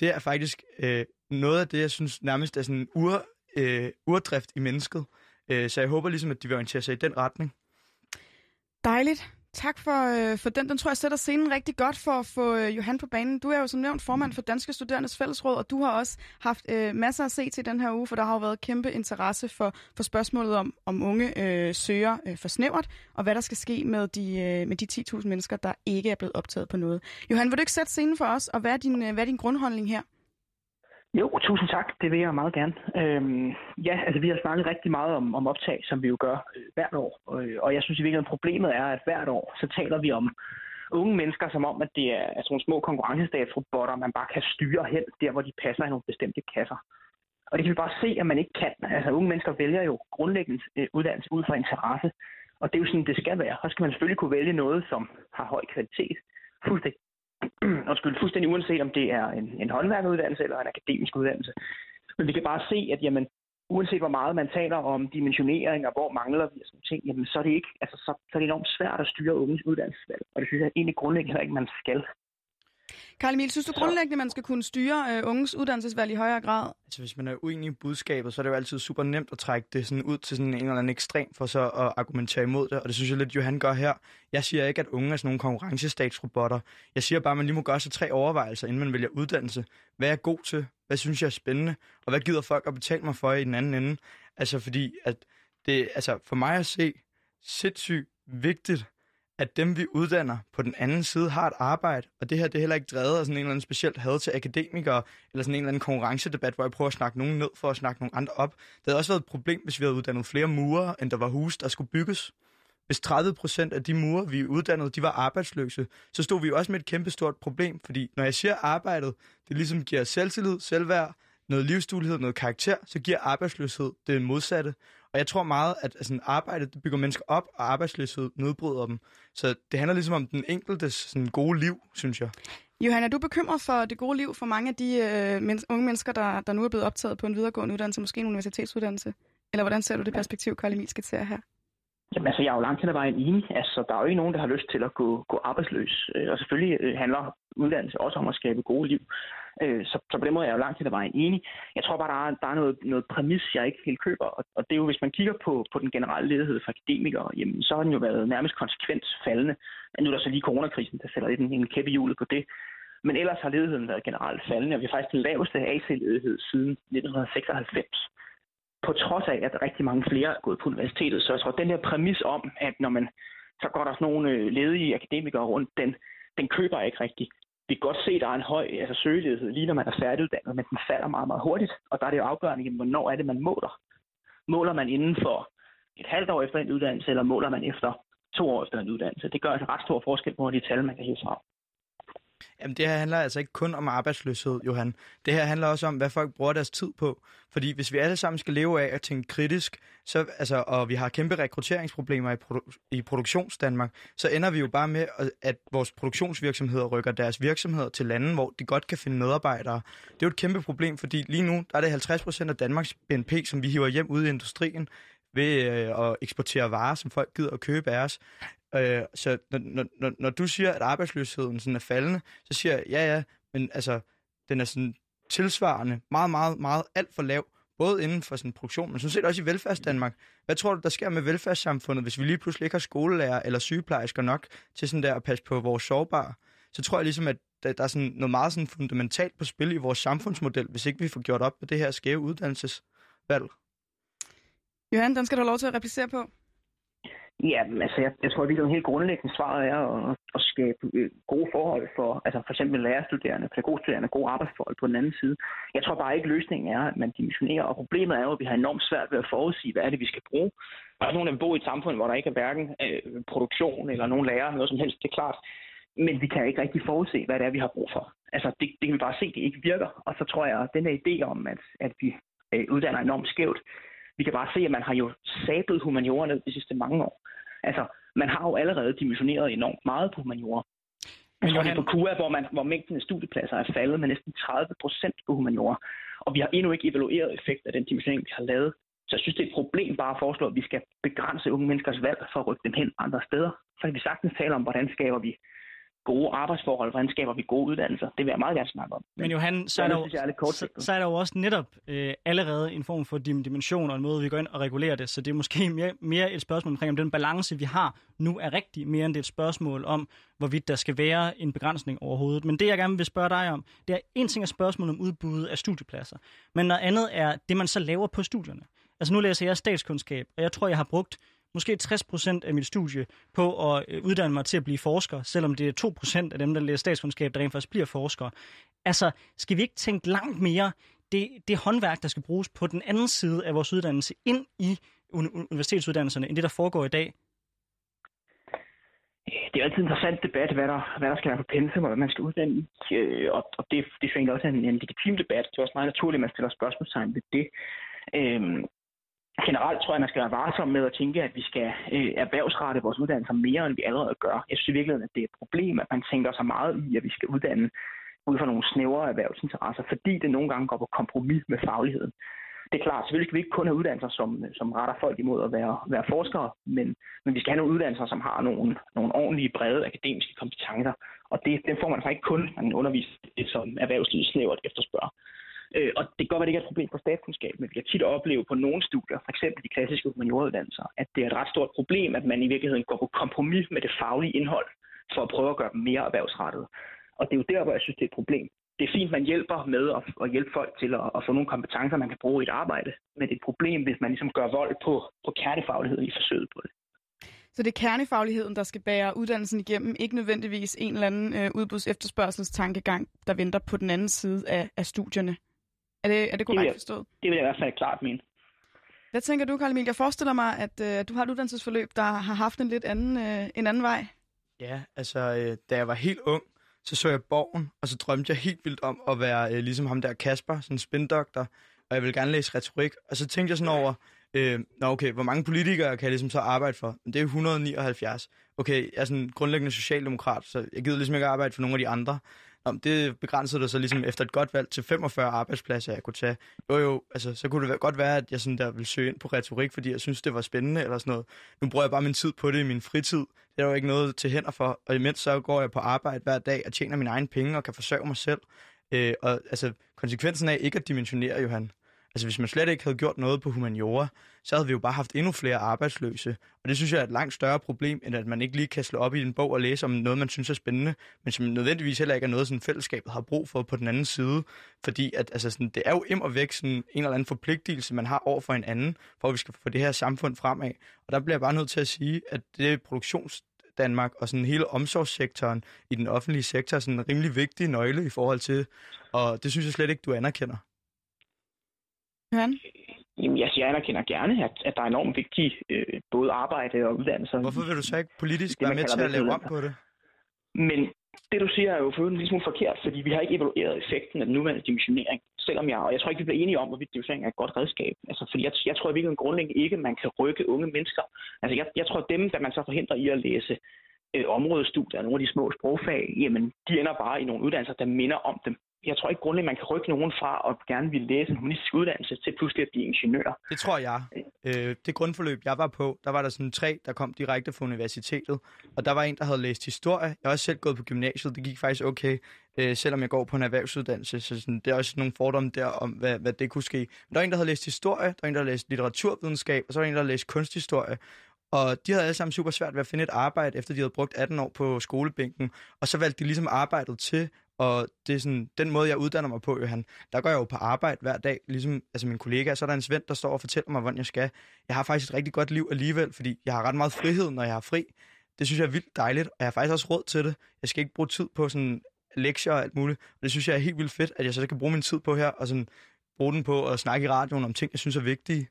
det er faktisk øh, noget af det, jeg synes nærmest er sådan en ur, øh, urdrift i mennesket. Øh, så jeg håber ligesom, at de vil orientere sig i den retning. Dejligt. Tak for, øh, for den. Den tror jeg sætter scenen rigtig godt for at få øh, Johan på banen. Du er jo som nævnt formand for Danske Studerendes Fællesråd, og du har også haft øh, masser at se til den her uge, for der har jo været kæmpe interesse for, for spørgsmålet om, om unge øh, søger øh, for snævert, og hvad der skal ske med de, øh, med de 10.000 mennesker, der ikke er blevet optaget på noget. Johan, vil du ikke sætte scenen for os, og hvad er din, øh, hvad er din grundholdning her? Jo, tusind tak. Det vil jeg meget gerne. Øhm, ja, altså vi har snakket rigtig meget om, om optag, som vi jo gør øh, hvert år. Øh, og jeg synes i virkeligheden, problemet er, at hvert år, så taler vi om unge mennesker, som om, at det er altså, nogle små konkurrencestatsrobotter, man bare kan styre hen, der hvor de passer i nogle bestemte kasser. Og det kan vi bare se, at man ikke kan. Altså unge mennesker vælger jo grundlæggende øh, uddannelse ud fra interesse. Og det er jo sådan, det skal være. Så skal man selvfølgelig kunne vælge noget, som har høj kvalitet. Fuldstændig undskyld, fuldstændig uanset om det er en, en håndværkeruddannelse eller en akademisk uddannelse. Men vi kan bare se, at jamen, uanset hvor meget man taler om dimensionering og hvor mangler vi og sådan ting, jamen, så er det ikke, altså, så, så er det enormt svært at styre unges uddannelsesvalg. Og det synes jeg egentlig grundlæggende ikke, man skal. Karl Emil, synes du grundlæggende, man skal kunne styre øh, unges uddannelsesvalg i højere grad? Altså, hvis man er uenig i budskabet, så er det jo altid super nemt at trække det sådan ud til sådan en eller anden ekstrem, for så at argumentere imod det. Og det synes jeg lidt, Johan gør her. Jeg siger ikke, at unge er sådan nogle konkurrencestatsrobotter. Jeg siger bare, at man lige må gøre sig tre overvejelser, inden man vælger uddannelse. Hvad er jeg god til? Hvad synes jeg er spændende? Og hvad gider folk at betale mig for i den anden ende? Altså, fordi at det, altså, for mig at se sindssygt vigtigt, at dem, vi uddanner på den anden side, har et arbejde. Og det her, det er heller ikke drevet af sådan en eller anden specielt had til akademikere, eller sådan en eller anden konkurrencedebat, hvor jeg prøver at snakke nogen ned for at snakke nogle andre op. Det havde også været et problem, hvis vi havde uddannet flere murer, end der var huse, der skulle bygges. Hvis 30 procent af de murer, vi uddannede, de var arbejdsløse, så stod vi jo også med et kæmpestort problem. Fordi når jeg siger arbejdet, det ligesom giver selvtillid, selvværd, noget livsduelighed, noget karakter, så giver arbejdsløshed det modsatte. Og jeg tror meget, at altså, arbejde det bygger mennesker op, og arbejdsløshed nedbryder dem. Så det handler ligesom om den enkeltes sådan, gode liv, synes jeg. Johan, er du bekymret for det gode liv for mange af de øh, men- unge mennesker, der, der nu er blevet optaget på en videregående uddannelse, måske en universitetsuddannelse? Eller hvordan ser du det perspektiv, Karl Emil skitserer her? Jamen altså, jeg er jo langt hen ad vejen enig. Altså, der er jo ikke nogen, der har lyst til at gå, gå arbejdsløs. Øh, Og selvfølgelig øh, handler uddannelse også om at skabe gode liv. Øh, Så, så på den måde er jeg jo langt hen ad vejen enig. Jeg tror bare, der er, der er noget, noget præmis, jeg ikke helt køber. Og, og det er jo, hvis man kigger på, på den generelle ledighed for akademikere, jamen, så har den jo været nærmest konsekvent faldende. Nu er der så lige coronakrisen, der sætter lidt en, en kæppe i hjulet på det. Men ellers har ledigheden været generelt faldende, og vi har faktisk den laveste AC-ledighed siden 1996 på trods af, at rigtig mange flere er gået på universitetet. Så jeg tror, at den her præmis om, at når man så går der sådan nogle øh, ledige akademikere rundt, den, den køber jeg ikke rigtigt. Vi kan godt se, at der er en høj altså søgelighed, lige når man er færdiguddannet, men den falder meget, meget hurtigt. Og der er det jo afgørende, jamen, hvornår er det, man måler. Måler man inden for et halvt år efter en uddannelse, eller måler man efter to år efter en uddannelse? Det gør altså ret stor forskel på de tal, man kan hæve frem. Jamen, det her handler altså ikke kun om arbejdsløshed, Johan. Det her handler også om, hvad folk bruger deres tid på. Fordi hvis vi alle sammen skal leve af at tænke kritisk, så, altså, og vi har kæmpe rekrutteringsproblemer i, produ- i produktionsdanmark, så ender vi jo bare med, at- vores produktionsvirksomheder rykker deres virksomheder til lande, hvor de godt kan finde medarbejdere. Det er jo et kæmpe problem, fordi lige nu der er det 50 procent af Danmarks BNP, som vi hiver hjem ud i industrien ved øh, at eksportere varer, som folk gider at købe af os. Øh, så når, når, når, når du siger, at arbejdsløsheden sådan er faldende, så siger jeg, ja ja, men altså, den er sådan tilsvarende meget, meget, meget alt for lav, både inden for sådan produktion, men sådan set også i velfærdsdanmark. Hvad tror du, der sker med velfærdssamfundet, hvis vi lige pludselig ikke har skolelærer eller sygeplejersker nok til sådan der at passe på vores sårbare? Så tror jeg ligesom, at der, der er sådan noget meget sådan fundamentalt på spil i vores samfundsmodel, hvis ikke vi får gjort op med det her skæve uddannelsesvalg. Johan, den skal du have lov til at replicere på. Ja, men altså, jeg, jeg tror, at det helt grundlæggende svaret er at, at skabe øh, gode forhold for, altså for eksempel lærerstuderende, pædagogstuderende, gode arbejdsforhold på den anden side. Jeg tror bare ikke, løsningen er, at man dimensionerer, og problemet er jo, at vi har enormt svært ved at forudsige, hvad er det, vi skal bruge. Der er nogen, der bor i et samfund, hvor der ikke er hverken øh, produktion eller nogen lærer, noget som helst, det er klart. Men vi kan ikke rigtig forudse, hvad det er, vi har brug for. Altså, det, det kan vi bare se, det ikke virker. Og så tror jeg, at den her idé om, at, at vi øh, uddanner enormt skævt, vi kan bare se, at man har jo sablet humaniora ned de sidste mange år. Altså, man har jo allerede dimensioneret enormt meget på humaniora. Det er på KUA, hvor, man, hvor mængden af studiepladser er faldet med næsten 30 procent på humaniora. Og vi har endnu ikke evalueret effekt af den dimensionering, vi har lavet. Så jeg synes, det er et problem bare at foreslå, at vi skal begrænse unge menneskers valg for at rykke dem hen andre steder. Så kan vi sagtens tale om, hvordan skaber vi gode arbejdsforhold, hvordan skaber vi gode uddannelser. Det vil jeg meget gerne snakke om. Men Johan, så er, der, er jo, så, så er der jo også netop øh, allerede en form for dim- dimension og en måde, vi går ind og regulerer det. Så det er måske mere, mere et spørgsmål omkring, om den balance, vi har nu, er rigtig, mere end det er et spørgsmål om, hvorvidt der skal være en begrænsning overhovedet. Men det, jeg gerne vil spørge dig om, det er en ting er spørgsmålet om udbuddet af studiepladser, men noget andet er det, man så laver på studierne. Altså nu læser jeg statskundskab, og jeg tror, jeg har brugt måske 60% af mit studie på at øh, uddanne mig til at blive forsker, selvom det er 2% af dem, der læser statskundskab, der rent faktisk bliver forskere. Altså, skal vi ikke tænke langt mere det, det håndværk, der skal bruges på den anden side af vores uddannelse, ind i universitetsuddannelserne, end det, der foregår i dag? det er jo altid en interessant debat, hvad der, hvad der skal være på pensum, og hvad man skal uddanne i. Øh, og, og det, det er egentlig også en, en legitim debat. Det er også meget naturligt, at man stiller spørgsmålstegn ved det. Øhm, generelt tror jeg, man skal være varsom med at tænke, at vi skal øh, erhvervsrette vores uddannelser mere, end vi allerede gør. Jeg synes i virkeligheden, at det er et problem, at man tænker så meget i, at vi skal uddanne ud fra nogle snævre erhvervsinteresser, fordi det nogle gange går på kompromis med fagligheden. Det er klart, selvfølgelig skal vi ikke kun have uddannelser, som, som retter folk imod at være, være forskere, men, men vi skal have nogle uddannelser, som har nogle, nogle ordentlige, brede akademiske kompetencer. Og det, den får man faktisk ikke kun, når man underviser det, som erhvervslivet snævert efterspørger. Øh, og det kan godt være, det ikke er et problem på statskundskab, men vi kan tit opleve på nogle studier, f.eks. de klassiske humanioruddannelser, at det er et ret stort problem, at man i virkeligheden går på kompromis med det faglige indhold, for at prøve at gøre dem mere erhvervsrettet. Og det er jo der, hvor jeg synes, det er et problem. Det er fint, man hjælper med at, at hjælpe folk til at, at få nogle kompetencer, man kan bruge i et arbejde, men det er et problem, hvis man ligesom gør vold på, på kernefagligheden i forsøget på det. Så det er kernefagligheden, der skal bære uddannelsen igennem, ikke nødvendigvis en eller anden øh, udbuds efterspørgselstankegang, der venter på den anden side af, af studierne. Er det, er det vil korrekt jeg- forstået? Det vil jeg i hvert fald klart mene. Hvad tænker du, Karl Emil? Jeg forestiller mig, at øh, du har et uddannelsesforløb, der har haft en lidt anden, øh, en anden vej. Ja, altså, øh, da jeg var helt ung, så så jeg Borgen, og så drømte jeg helt vildt om at være øh, ligesom ham der Kasper, sådan en spindoktor, og jeg ville gerne læse retorik. Og så tænkte jeg sådan over, øh, nå okay, hvor mange politikere kan jeg ligesom så arbejde for? Men det er jo 179. Okay, jeg er sådan grundlæggende socialdemokrat, så jeg gider ligesom ikke arbejde for nogle af de andre om det begrænsede det så ligesom efter et godt valg til 45 arbejdspladser, jeg kunne tage. Jo jo, altså så kunne det godt være, at jeg sådan der ville søge ind på retorik, fordi jeg synes, det var spændende eller sådan noget. Nu bruger jeg bare min tid på det i min fritid. Det er jo ikke noget til hænder for. Og imens så går jeg på arbejde hver dag og tjener mine egne penge og kan forsørge mig selv. Øh, og altså, konsekvensen af ikke at dimensionere, Johan. Altså, hvis man slet ikke havde gjort noget på humaniora, så havde vi jo bare haft endnu flere arbejdsløse. Og det synes jeg er et langt større problem, end at man ikke lige kan slå op i en bog og læse om noget, man synes er spændende, men som nødvendigvis heller ikke er noget, sådan fællesskabet har brug for på den anden side. Fordi at, altså, sådan, det er jo im og væk sådan en eller anden forpligtelse, man har over for en anden, for at vi skal få det her samfund fremad. Og der bliver jeg bare nødt til at sige, at det er produktions Danmark og sådan hele omsorgssektoren i den offentlige sektor er sådan en rimelig vigtig nøgle i forhold til, og det synes jeg slet ikke, du anerkender. Johan? Jamen, jeg, jeg anerkender gerne, at, at der er enormt vigtige øh, både arbejde og uddannelser. Hvorfor vil du så ikke politisk Det, være man med til at lave om velfærdsuddannelser. på det? Men det, du siger, er jo for en lille smule forkert, fordi vi har ikke evalueret effekten af den nuværende dimensionering. Selvom jeg, og jeg tror ikke, vi bliver enige om, hvorvidt dimensionering er et godt redskab. Altså, fordi jeg, jeg tror i virkeligheden grundlæggende ikke, at man kan rykke unge mennesker. Altså, jeg, jeg tror, at dem, der man så forhindrer i at læse øh, områdestudier, nogle af de små sprogfag, jamen, de ender bare i nogle uddannelser, der minder om dem. Jeg tror ikke grundlæggende, man kan rykke nogen fra at gerne vil læse en humanistisk uddannelse til pludselig at blive ingeniør. Det tror jeg. Øh, det grundforløb, jeg var på, der var der sådan tre, der kom direkte fra universitetet. Og der var en, der havde læst historie. Jeg har også selv gået på gymnasiet. Det gik faktisk okay, øh, selvom jeg går på en erhvervsuddannelse. Så sådan, det er også nogle fordomme der om, hvad, hvad det kunne ske. Men der var en, der havde læst historie, der var en, der havde læst litteraturvidenskab, og så var der en, der havde læst kunsthistorie. Og de havde alle sammen super svært ved at finde et arbejde, efter de havde brugt 18 år på skolebænken. Og så valgte de ligesom arbejdet til, og det er sådan, den måde, jeg uddanner mig på, Johan, der går jeg jo på arbejde hver dag, ligesom altså min kollega, så er der en svend, der står og fortæller mig, hvordan jeg skal. Jeg har faktisk et rigtig godt liv alligevel, fordi jeg har ret meget frihed, når jeg har fri. Det synes jeg er vildt dejligt, og jeg har faktisk også råd til det. Jeg skal ikke bruge tid på sådan lektier og alt muligt. Og det synes jeg er helt vildt fedt, at jeg så kan bruge min tid på her, og sådan bruge den på at snakke i radioen om ting, jeg synes er vigtige.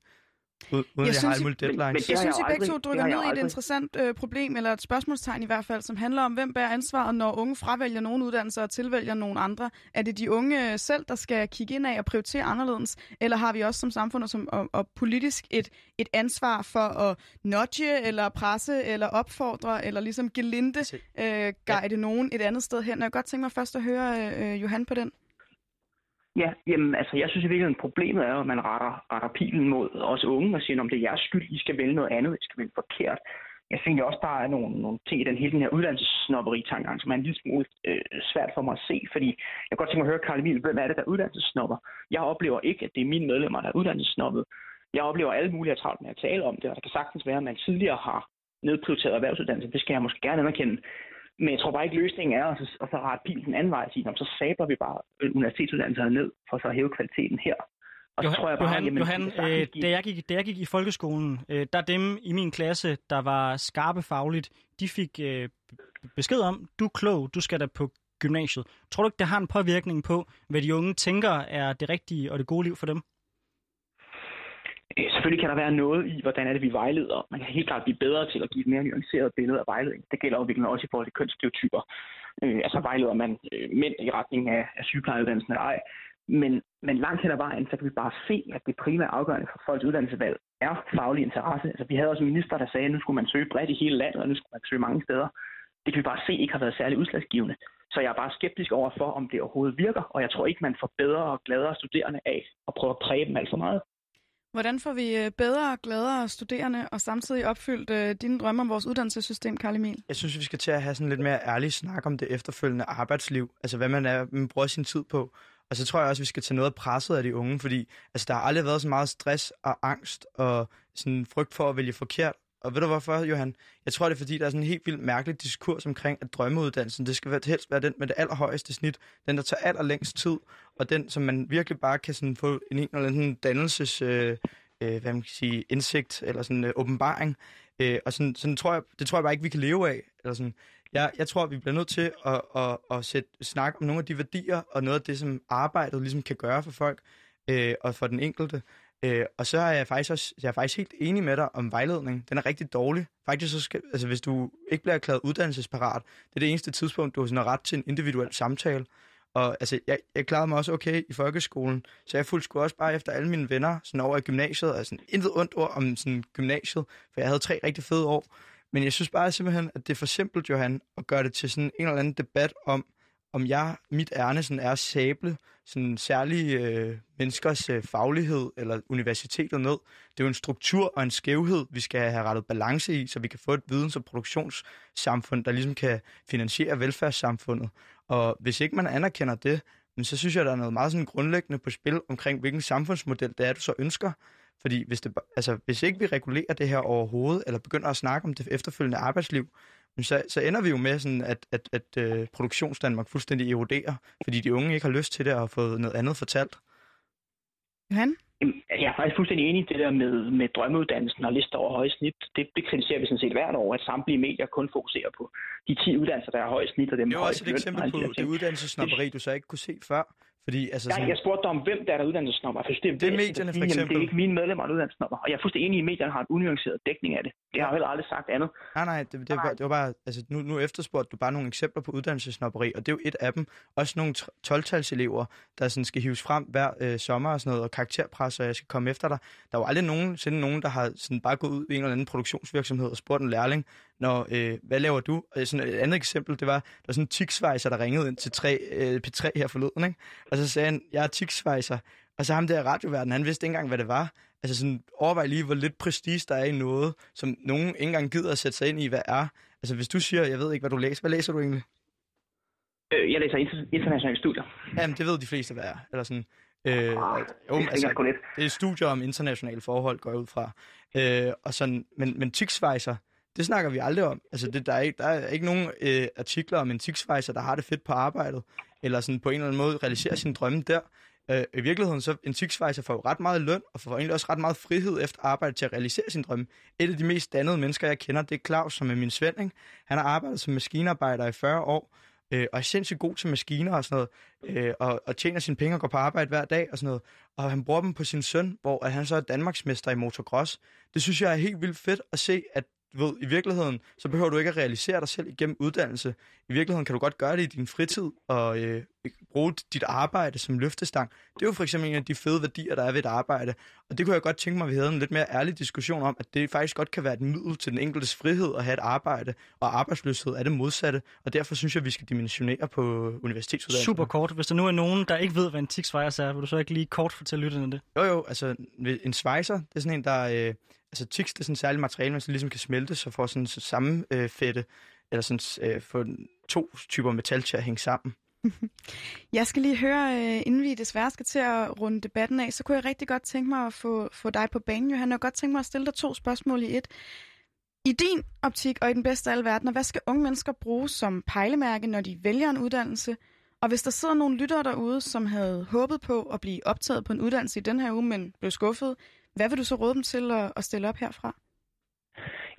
Uden jeg, jeg synes, har alle mulige men- men deadlines. Jeg synes, jeg I begge to dykker ned i et interessant øh, problem, eller et spørgsmålstegn i hvert fald, som handler om, hvem bærer ansvaret, når unge fravælger nogle uddannelser og tilvælger nogle andre. Er det de unge selv, der skal kigge ind af og prioritere anderledes, eller har vi også som samfund og, som, og, og politisk et, et ansvar for at nudge, eller presse, eller opfordre, eller ligesom gelinde øh, guide nogen et andet sted hen? Og jeg godt tænke mig først at høre øh, Johan på den. Ja, jamen, altså, jeg synes i virkeligheden, problemet er, at man retter, retter pilen mod os unge og siger, om det er jeres skyld, I skal vælge noget andet, I skal vælge forkert. jeg synes også, der er nogle, nogle ting i den hele den her uddannelsessnobberi-tankegang, altså, som er en lille smule øh, svært for mig at se, fordi jeg kan godt tænke mig at høre, Karl Emil, hvem er det, der er uddannelsessnobber? Jeg oplever ikke, at det er mine medlemmer, der er uddannelsessnobbet. Jeg oplever alle mulige travlt med at tale om det, og der kan sagtens være, at man tidligere har nedprioriteret erhvervsuddannelse. Det skal jeg måske gerne anerkende. Men jeg tror bare ikke, løsningen er at så, at så rette pilen den anden vej og sige, "Nå, så sabler vi bare universitetsuddannelserne ned, for så at hæve kvaliteten her. Og så Johan, tror jeg bare, Johan, jamen, Johan øh, da, jeg gik, da jeg gik i folkeskolen, øh, der dem i min klasse, der var skarpe fagligt, de fik øh, besked om, du er klog, du skal da på gymnasiet. Tror du ikke, det har en påvirkning på, hvad de unge tænker er det rigtige og det gode liv for dem? Øh, selvfølgelig kan der være noget i, hvordan er det, vi vejleder. Man kan helt klart blive bedre til at give et mere nuanceret billede af vejledning. Det gælder jo også i forhold til kønsstereotyper. Øh, altså vejleder man øh, mænd i retning af, af sygeplejeuddannelsen eller ej. Men, men langt hen ad vejen, så kan vi bare se, at det primære afgørende for folks uddannelsesvalg er faglig interesse. Altså, vi havde også en minister, der sagde, at nu skulle man søge bredt i hele landet, og nu skulle man søge mange steder. Det kan vi bare se ikke har været særlig udslagsgivende. Så jeg er bare skeptisk over for, om det overhovedet virker, og jeg tror ikke, man får bedre og gladere studerende af at prøve at præge dem alt for meget. Hvordan får vi øh, bedre og gladere studerende og samtidig opfyldt øh, dine drømme om vores uddannelsessystem, Karl Emil? Jeg synes, vi skal til at have sådan lidt mere ærlig snak om det efterfølgende arbejdsliv. Altså, hvad man, er, man bruger sin tid på. Og så tror jeg også, vi skal tage noget af presset af de unge, fordi altså, der har aldrig været så meget stress og angst og sådan frygt for at vælge forkert. Og ved du hvorfor, Johan? Jeg tror, det er fordi, der er sådan en helt vildt mærkelig diskurs omkring, at drømmeuddannelsen, det skal helst være den med det allerhøjeste snit, den, der tager allerlængst tid, og den, som man virkelig bare kan sådan få en, en eller anden dannelses, øh, øh, hvad man kan sige, indsigt eller sådan øh, åbenbaring. Øh, og sådan, sådan tror jeg, det tror jeg bare ikke, vi kan leve af. Eller sådan. Jeg, jeg tror, vi bliver nødt til at, at, at sætte, snakke om nogle af de værdier, og noget af det, som arbejdet ligesom kan gøre for folk, øh, og for den enkelte. Øh, og så er jeg faktisk også, jeg er faktisk helt enig med dig om vejledning. Den er rigtig dårlig. Faktisk så skal, altså hvis du ikke bliver erklæret uddannelsesparat, det er det eneste tidspunkt, du har sådan har ret til en individuel samtale. Og altså, jeg, jeg klarede mig også okay i folkeskolen, så jeg fulgte sgu også bare efter alle mine venner sådan over i gymnasiet, og sådan intet ondt ord om sådan gymnasiet, for jeg havde tre rigtig fede år. Men jeg synes bare simpelthen, at det er for simpelt, Johan, at gøre det til sådan en eller anden debat om, om jeg, mit ærne sådan er at sable sådan særlige øh, menneskers øh, faglighed eller universitetet ned. Det er jo en struktur og en skævhed, vi skal have rettet balance i, så vi kan få et videns- og produktionssamfund, der ligesom kan finansiere velfærdssamfundet. Og hvis ikke man anerkender det, men så synes jeg, der er noget meget sådan grundlæggende på spil omkring, hvilken samfundsmodel det er, du så ønsker. Fordi hvis, det, altså, hvis ikke vi regulerer det her overhovedet, eller begynder at snakke om det efterfølgende arbejdsliv, så, så ender vi jo med, sådan, at, at, at, at produktionsdanmark fuldstændig eroderer, fordi de unge ikke har lyst til det og har fået noget andet fortalt. Johan? Jeg er faktisk fuldstændig enig i det der med, med drømmeuddannelsen og lister over høje snit. Det, det kritiserer vi sådan set hvert år, at samtlige medier kun fokuserer på de 10 uddannelser, der har højt snit, og dem Det er også et eksempel på det ting. uddannelsesnopperi, du så ikke kunne se før. Fordi, altså, Jeg, sådan, jeg spurgte dig om, hvem der er der uddannelsesnopper. For det, Det er væsentligt at medierne, for sige, jamen, Det eksempel. er ikke mine medlemmer, der er uddannelsesnopper. Og jeg er fuldstændig enig i, at medierne har en unuanceret dækning af det. Det har jeg heller aldrig sagt andet. Nej, nej, det, det, var, det var bare, altså nu, nu efterspurgte du bare nogle eksempler på uddannelsesnopperi, og det er jo et af dem. Også nogle 12-talselever, der sådan skal hives frem hver øh, sommer og sådan noget, og karakterpres, og jeg skal komme efter dig. Der var aldrig nogensinde nogen, der har sådan bare gået ud i en eller anden produktionsvirksomhed og spurgt en lærling, når, øh, hvad laver du? Og sådan et andet eksempel, det var, der var sådan en tiksvejser, der ringede ind til 3, øh, P3 her forleden, ikke? Og så sagde han, jeg er tiksvejser. Og så ham der radioverden, han vidste ikke engang, hvad det var. Altså sådan, overvej lige, hvor lidt prestige der er i noget, som nogen ikke engang gider at sætte sig ind i, hvad er. Altså hvis du siger, jeg ved ikke, hvad du læser, hvad læser du egentlig? Øh, Jeg læser inter- internationale studier. Jamen, det ved de fleste, hvad er. Eller sådan, øh, jo, det er altså, det er studier om internationale forhold, går jeg ud fra. Øh, og sådan, men, men tiksvejser, det snakker vi aldrig om. Altså, det, der, er ikke, der er ikke nogen øh, artikler om en tiksvejser, der har det fedt på arbejdet, eller sådan på en eller anden måde realiserer sin drømme der. Øh, I virkeligheden, så en tiksvejser får jo ret meget løn, og får egentlig også ret meget frihed efter arbejde til at realisere sin drømme. Et af de mest dannede mennesker, jeg kender, det er Claus, som er min svending. Han har arbejdet som maskinarbejder i 40 år, øh, og er sindssygt god til maskiner og sådan noget, øh, og, og tjener sine penge og går på arbejde hver dag og sådan noget. Og han bruger dem på sin søn, hvor at han så er Danmarksmester i motocross. Det synes jeg er helt vildt fedt at se, at du ved, i virkeligheden, så behøver du ikke at realisere dig selv igennem uddannelse. I virkeligheden kan du godt gøre det i din fritid, og øh, bruge dit arbejde som løftestang. Det er jo for eksempel en af de fede værdier, der er ved et arbejde. Og det kunne jeg godt tænke mig, at vi havde en lidt mere ærlig diskussion om, at det faktisk godt kan være et middel til den enkeltes frihed at have et arbejde, og arbejdsløshed er det modsatte. Og derfor synes jeg, at vi skal dimensionere på universitetsuddannelsen. Super kort. Hvis der nu er nogen, der ikke ved, hvad en tiksvejers er, vil du så ikke lige kort fortælle lytterne det? Jo, jo, altså en svejser, det er sådan en, der, øh, altså tyks det er sådan et særligt materiale, man så ligesom kan smelte, så får sådan samme øh, fedte, eller sådan øh, få to typer metal til at hænge sammen. Jeg skal lige høre, øh, inden vi desværre skal til at runde debatten af, så kunne jeg rigtig godt tænke mig at få, få dig på banen, Johan. Jeg kunne godt tænke mig at stille dig to spørgsmål i et. I din optik og i den bedste af alle verdener, hvad skal unge mennesker bruge som pejlemærke, når de vælger en uddannelse? Og hvis der sidder nogle lyttere derude, som havde håbet på at blive optaget på en uddannelse i den her uge, men blev skuffet, hvad vil du så råde dem til at, at stille op herfra?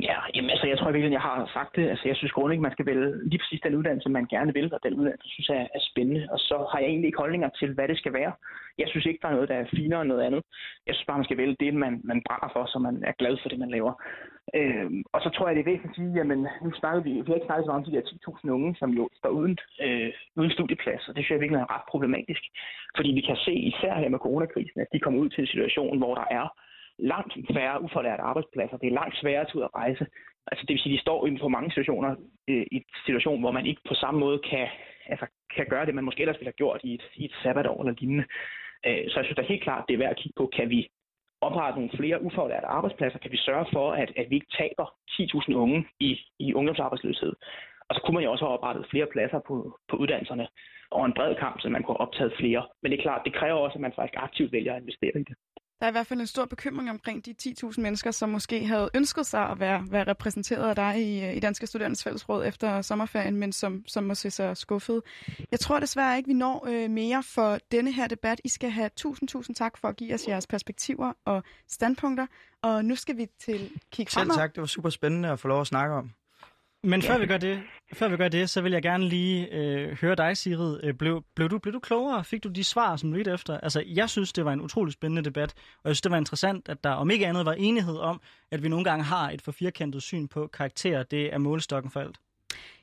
Ja, jamen, altså, jeg tror virkelig, jeg har sagt det. Altså, jeg synes grundlæggende, man skal vælge lige præcis den uddannelse, man gerne vil, og den uddannelse, synes jeg er spændende. Og så har jeg egentlig ikke holdninger til, hvad det skal være. Jeg synes ikke, der er noget, der er finere end noget andet. Jeg synes bare, man skal vælge det, man, man brænder for, så man er glad for det, man laver. Øhm, og så tror jeg, det er væsentligt at sige, jamen, nu snakker vi, vi har ikke snakket så meget om de der 10.000 unge, som jo står uden, øh, uden studieplads, og det synes jeg virkelig er ret problematisk. Fordi vi kan se, især her med coronakrisen, at de kommer ud til en situation, hvor der er langt færre uforlærte arbejdspladser. Det er langt sværere at ud at rejse. Altså det vil sige, at de står inden for mange situationer øh, i en situation, hvor man ikke på samme måde kan, altså, kan gøre det, man måske ellers ville have gjort i et, i et sabbatår eller lignende. Øh, så jeg synes da helt klart, det er værd at kigge på, kan vi oprette nogle flere ufaglærte arbejdspladser? Kan vi sørge for, at, at vi ikke taber 10.000 unge i, i ungdomsarbejdsløshed? Og så kunne man jo også have oprettet flere pladser på, på uddannelserne og en bred kamp, så man kunne have optaget flere. Men det er klart, det kræver også, at man faktisk aktivt vælger at investere i det. Der er i hvert fald en stor bekymring omkring de 10.000 mennesker, som måske havde ønsket sig at være, være repræsenteret af dig i, i Danske Studerende Fællesråd efter sommerferien, men som, som må se sig skuffet. Jeg tror desværre ikke, vi når øh, mere for denne her debat. I skal have tusind, tusind tak for at give os jeres perspektiver og standpunkter. Og nu skal vi til Selv fremad. tak, det var super spændende at få lov at snakke om. Men før vi gør det, før vi gør det, så vil jeg gerne lige øh, høre dig, Sigrid. Øh, blev, blev, du, blev du klogere? Fik du de svar, som du lidt efter? Altså, jeg synes, det var en utrolig spændende debat, og jeg synes, det var interessant, at der om ikke andet var enighed om, at vi nogle gange har et for firkantet syn på karakterer. Det er målestokken for alt.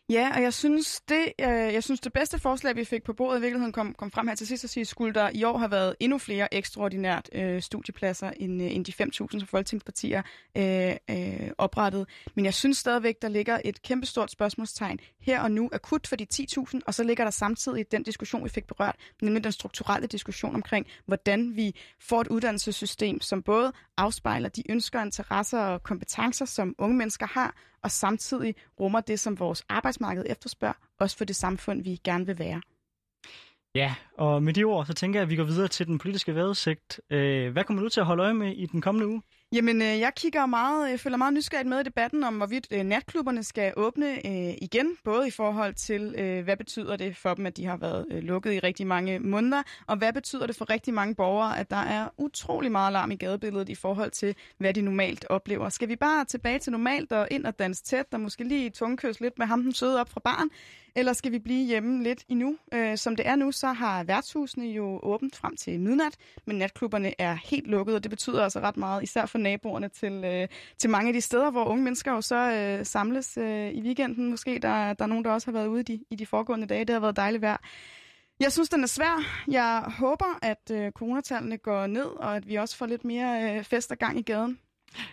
Ja, og jeg synes, det, øh, jeg synes, det bedste forslag, vi fik på bordet i virkeligheden kom, kom frem her til sidst og sige, skulle der i år have været endnu flere ekstraordinært øh, studiepladser end, øh, end de 5.000, som folketingspartier øh, øh, oprettede. Men jeg synes stadigvæk, der ligger et kæmpestort spørgsmålstegn her og nu akut for de 10.000, og så ligger der samtidig den diskussion, vi fik berørt, nemlig den strukturelle diskussion omkring, hvordan vi får et uddannelsessystem, som både afspejler de ønsker, interesser og kompetencer, som unge mennesker har, og samtidig rummer det, som vores arbejdsmarked efterspørger, også for det samfund, vi gerne vil være. Ja, og med de ord, så tænker jeg, at vi går videre til den politiske vejrudsigt. Øh, hvad kommer du til at holde øje med i den kommende uge? Jamen, øh, jeg kigger meget, øh, jeg følger meget nysgerrigt med i debatten om, hvorvidt øh, natklubberne skal åbne øh, igen, både i forhold til, øh, hvad betyder det for dem, at de har været øh, lukket i rigtig mange måneder, og hvad betyder det for rigtig mange borgere, at der er utrolig meget alarm i gadebilledet i forhold til, hvad de normalt oplever. Skal vi bare tilbage til normalt og ind og danse tæt, og måske lige tungkøs lidt med ham den søde op fra barn, eller skal vi blive hjemme lidt endnu? Øh, som det er nu, så har værtshusene jo åbent frem til midnat, men natklubberne er helt lukkede, og det betyder altså ret meget, især for naboerne til, øh, til mange af de steder, hvor unge mennesker jo så øh, samles øh, i weekenden. Måske der, der er nogen, der også har været ude i de, i de foregående dage. Det har været dejligt vejr. Jeg synes, den er svær. Jeg håber, at øh, coronatallene går ned, og at vi også får lidt mere øh, fest og gang i gaden.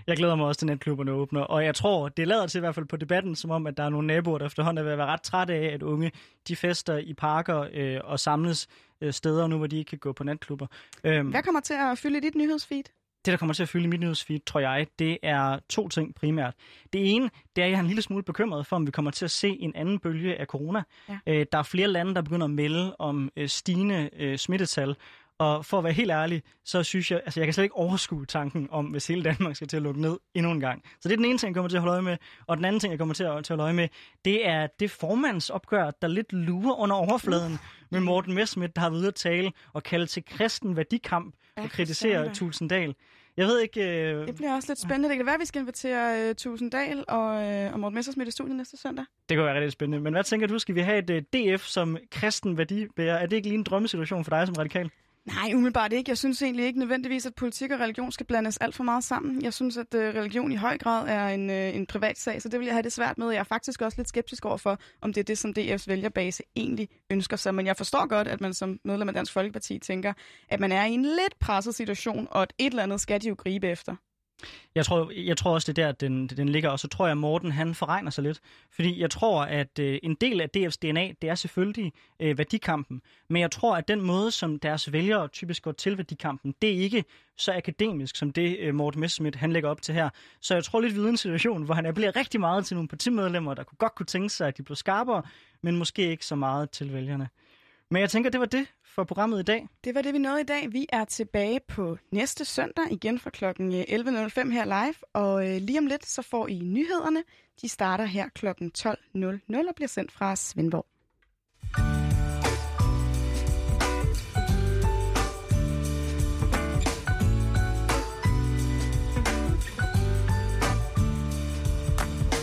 Jeg glæder mig også til, netklubberne åbner, og jeg tror, det lader til i hvert fald på debatten, som om, at der er nogle naboer, der efterhånden er ved at være ret trætte af, at unge de fester i parker øh, og samles øh, steder nu, hvor de ikke kan gå på natklubber. Øhm, Hvad kommer til at fylde dit nyhedsfeed? det, der kommer til at fylde i mit nyhedsfeed, tror jeg, det er to ting primært. Det ene, det er, at jeg er en lille smule bekymret for, om vi kommer til at se en anden bølge af corona. Ja. Øh, der er flere lande, der begynder at melde om øh, stigende øh, smittetal, og for at være helt ærlig, så synes jeg, altså jeg kan slet ikke overskue tanken om, hvis hele Danmark skal til at lukke ned endnu en gang. Så det er den ene ting, jeg kommer til at holde øje med. Og den anden ting, jeg kommer til at, til at holde øje med, det er det formandsopgør, der lidt lurer under overfladen med Morten Messmith, der har været ude at tale og kalde til kristen værdikamp og kritisere. Tulsendal. Jeg ved ikke... Øh, Det bliver også lidt spændende. Det kan være, at vi skal invitere uh, Tusinddal og, uh, og Morten Messersmith i studiet næste søndag. Det kunne være rigtig spændende. Men hvad tænker du? Skal vi have et uh, DF som kristen værdibærer? Er det ikke lige en drømmesituation for dig som radikal? Nej, umiddelbart ikke. Jeg synes egentlig ikke nødvendigvis, at politik og religion skal blandes alt for meget sammen. Jeg synes, at øh, religion i høj grad er en, øh, en privat sag, så det vil jeg have det svært med. Jeg er faktisk også lidt skeptisk over for, om det er det, som DF's vælgerbase egentlig ønsker sig. Men jeg forstår godt, at man som medlem af Dansk Folkeparti tænker, at man er i en lidt presset situation, og at et eller andet skal de jo gribe efter. Jeg tror, jeg tror også, det er der, den, den ligger. Og så tror jeg, at Morten han forregner sig lidt. Fordi jeg tror, at øh, en del af DF's DNA, det er selvfølgelig øh, værdikampen. Men jeg tror, at den måde, som deres vælgere typisk går til værdikampen, det er ikke så akademisk, som det øh, Morten Messerschmidt han lægger op til her. Så jeg tror lidt, vi er en situation, hvor han appellerer rigtig meget til nogle partimedlemmer, der kunne godt kunne tænke sig, at de blev skarpere, men måske ikke så meget til vælgerne. Men jeg tænker, det var det for programmet i dag. Det var det, vi nåede i dag. Vi er tilbage på næste søndag igen fra kl. 11.05 øh, her live. Og øh, lige om lidt, så får I nyhederne. De starter her kl. 12.00 og bliver sendt fra Svendborg.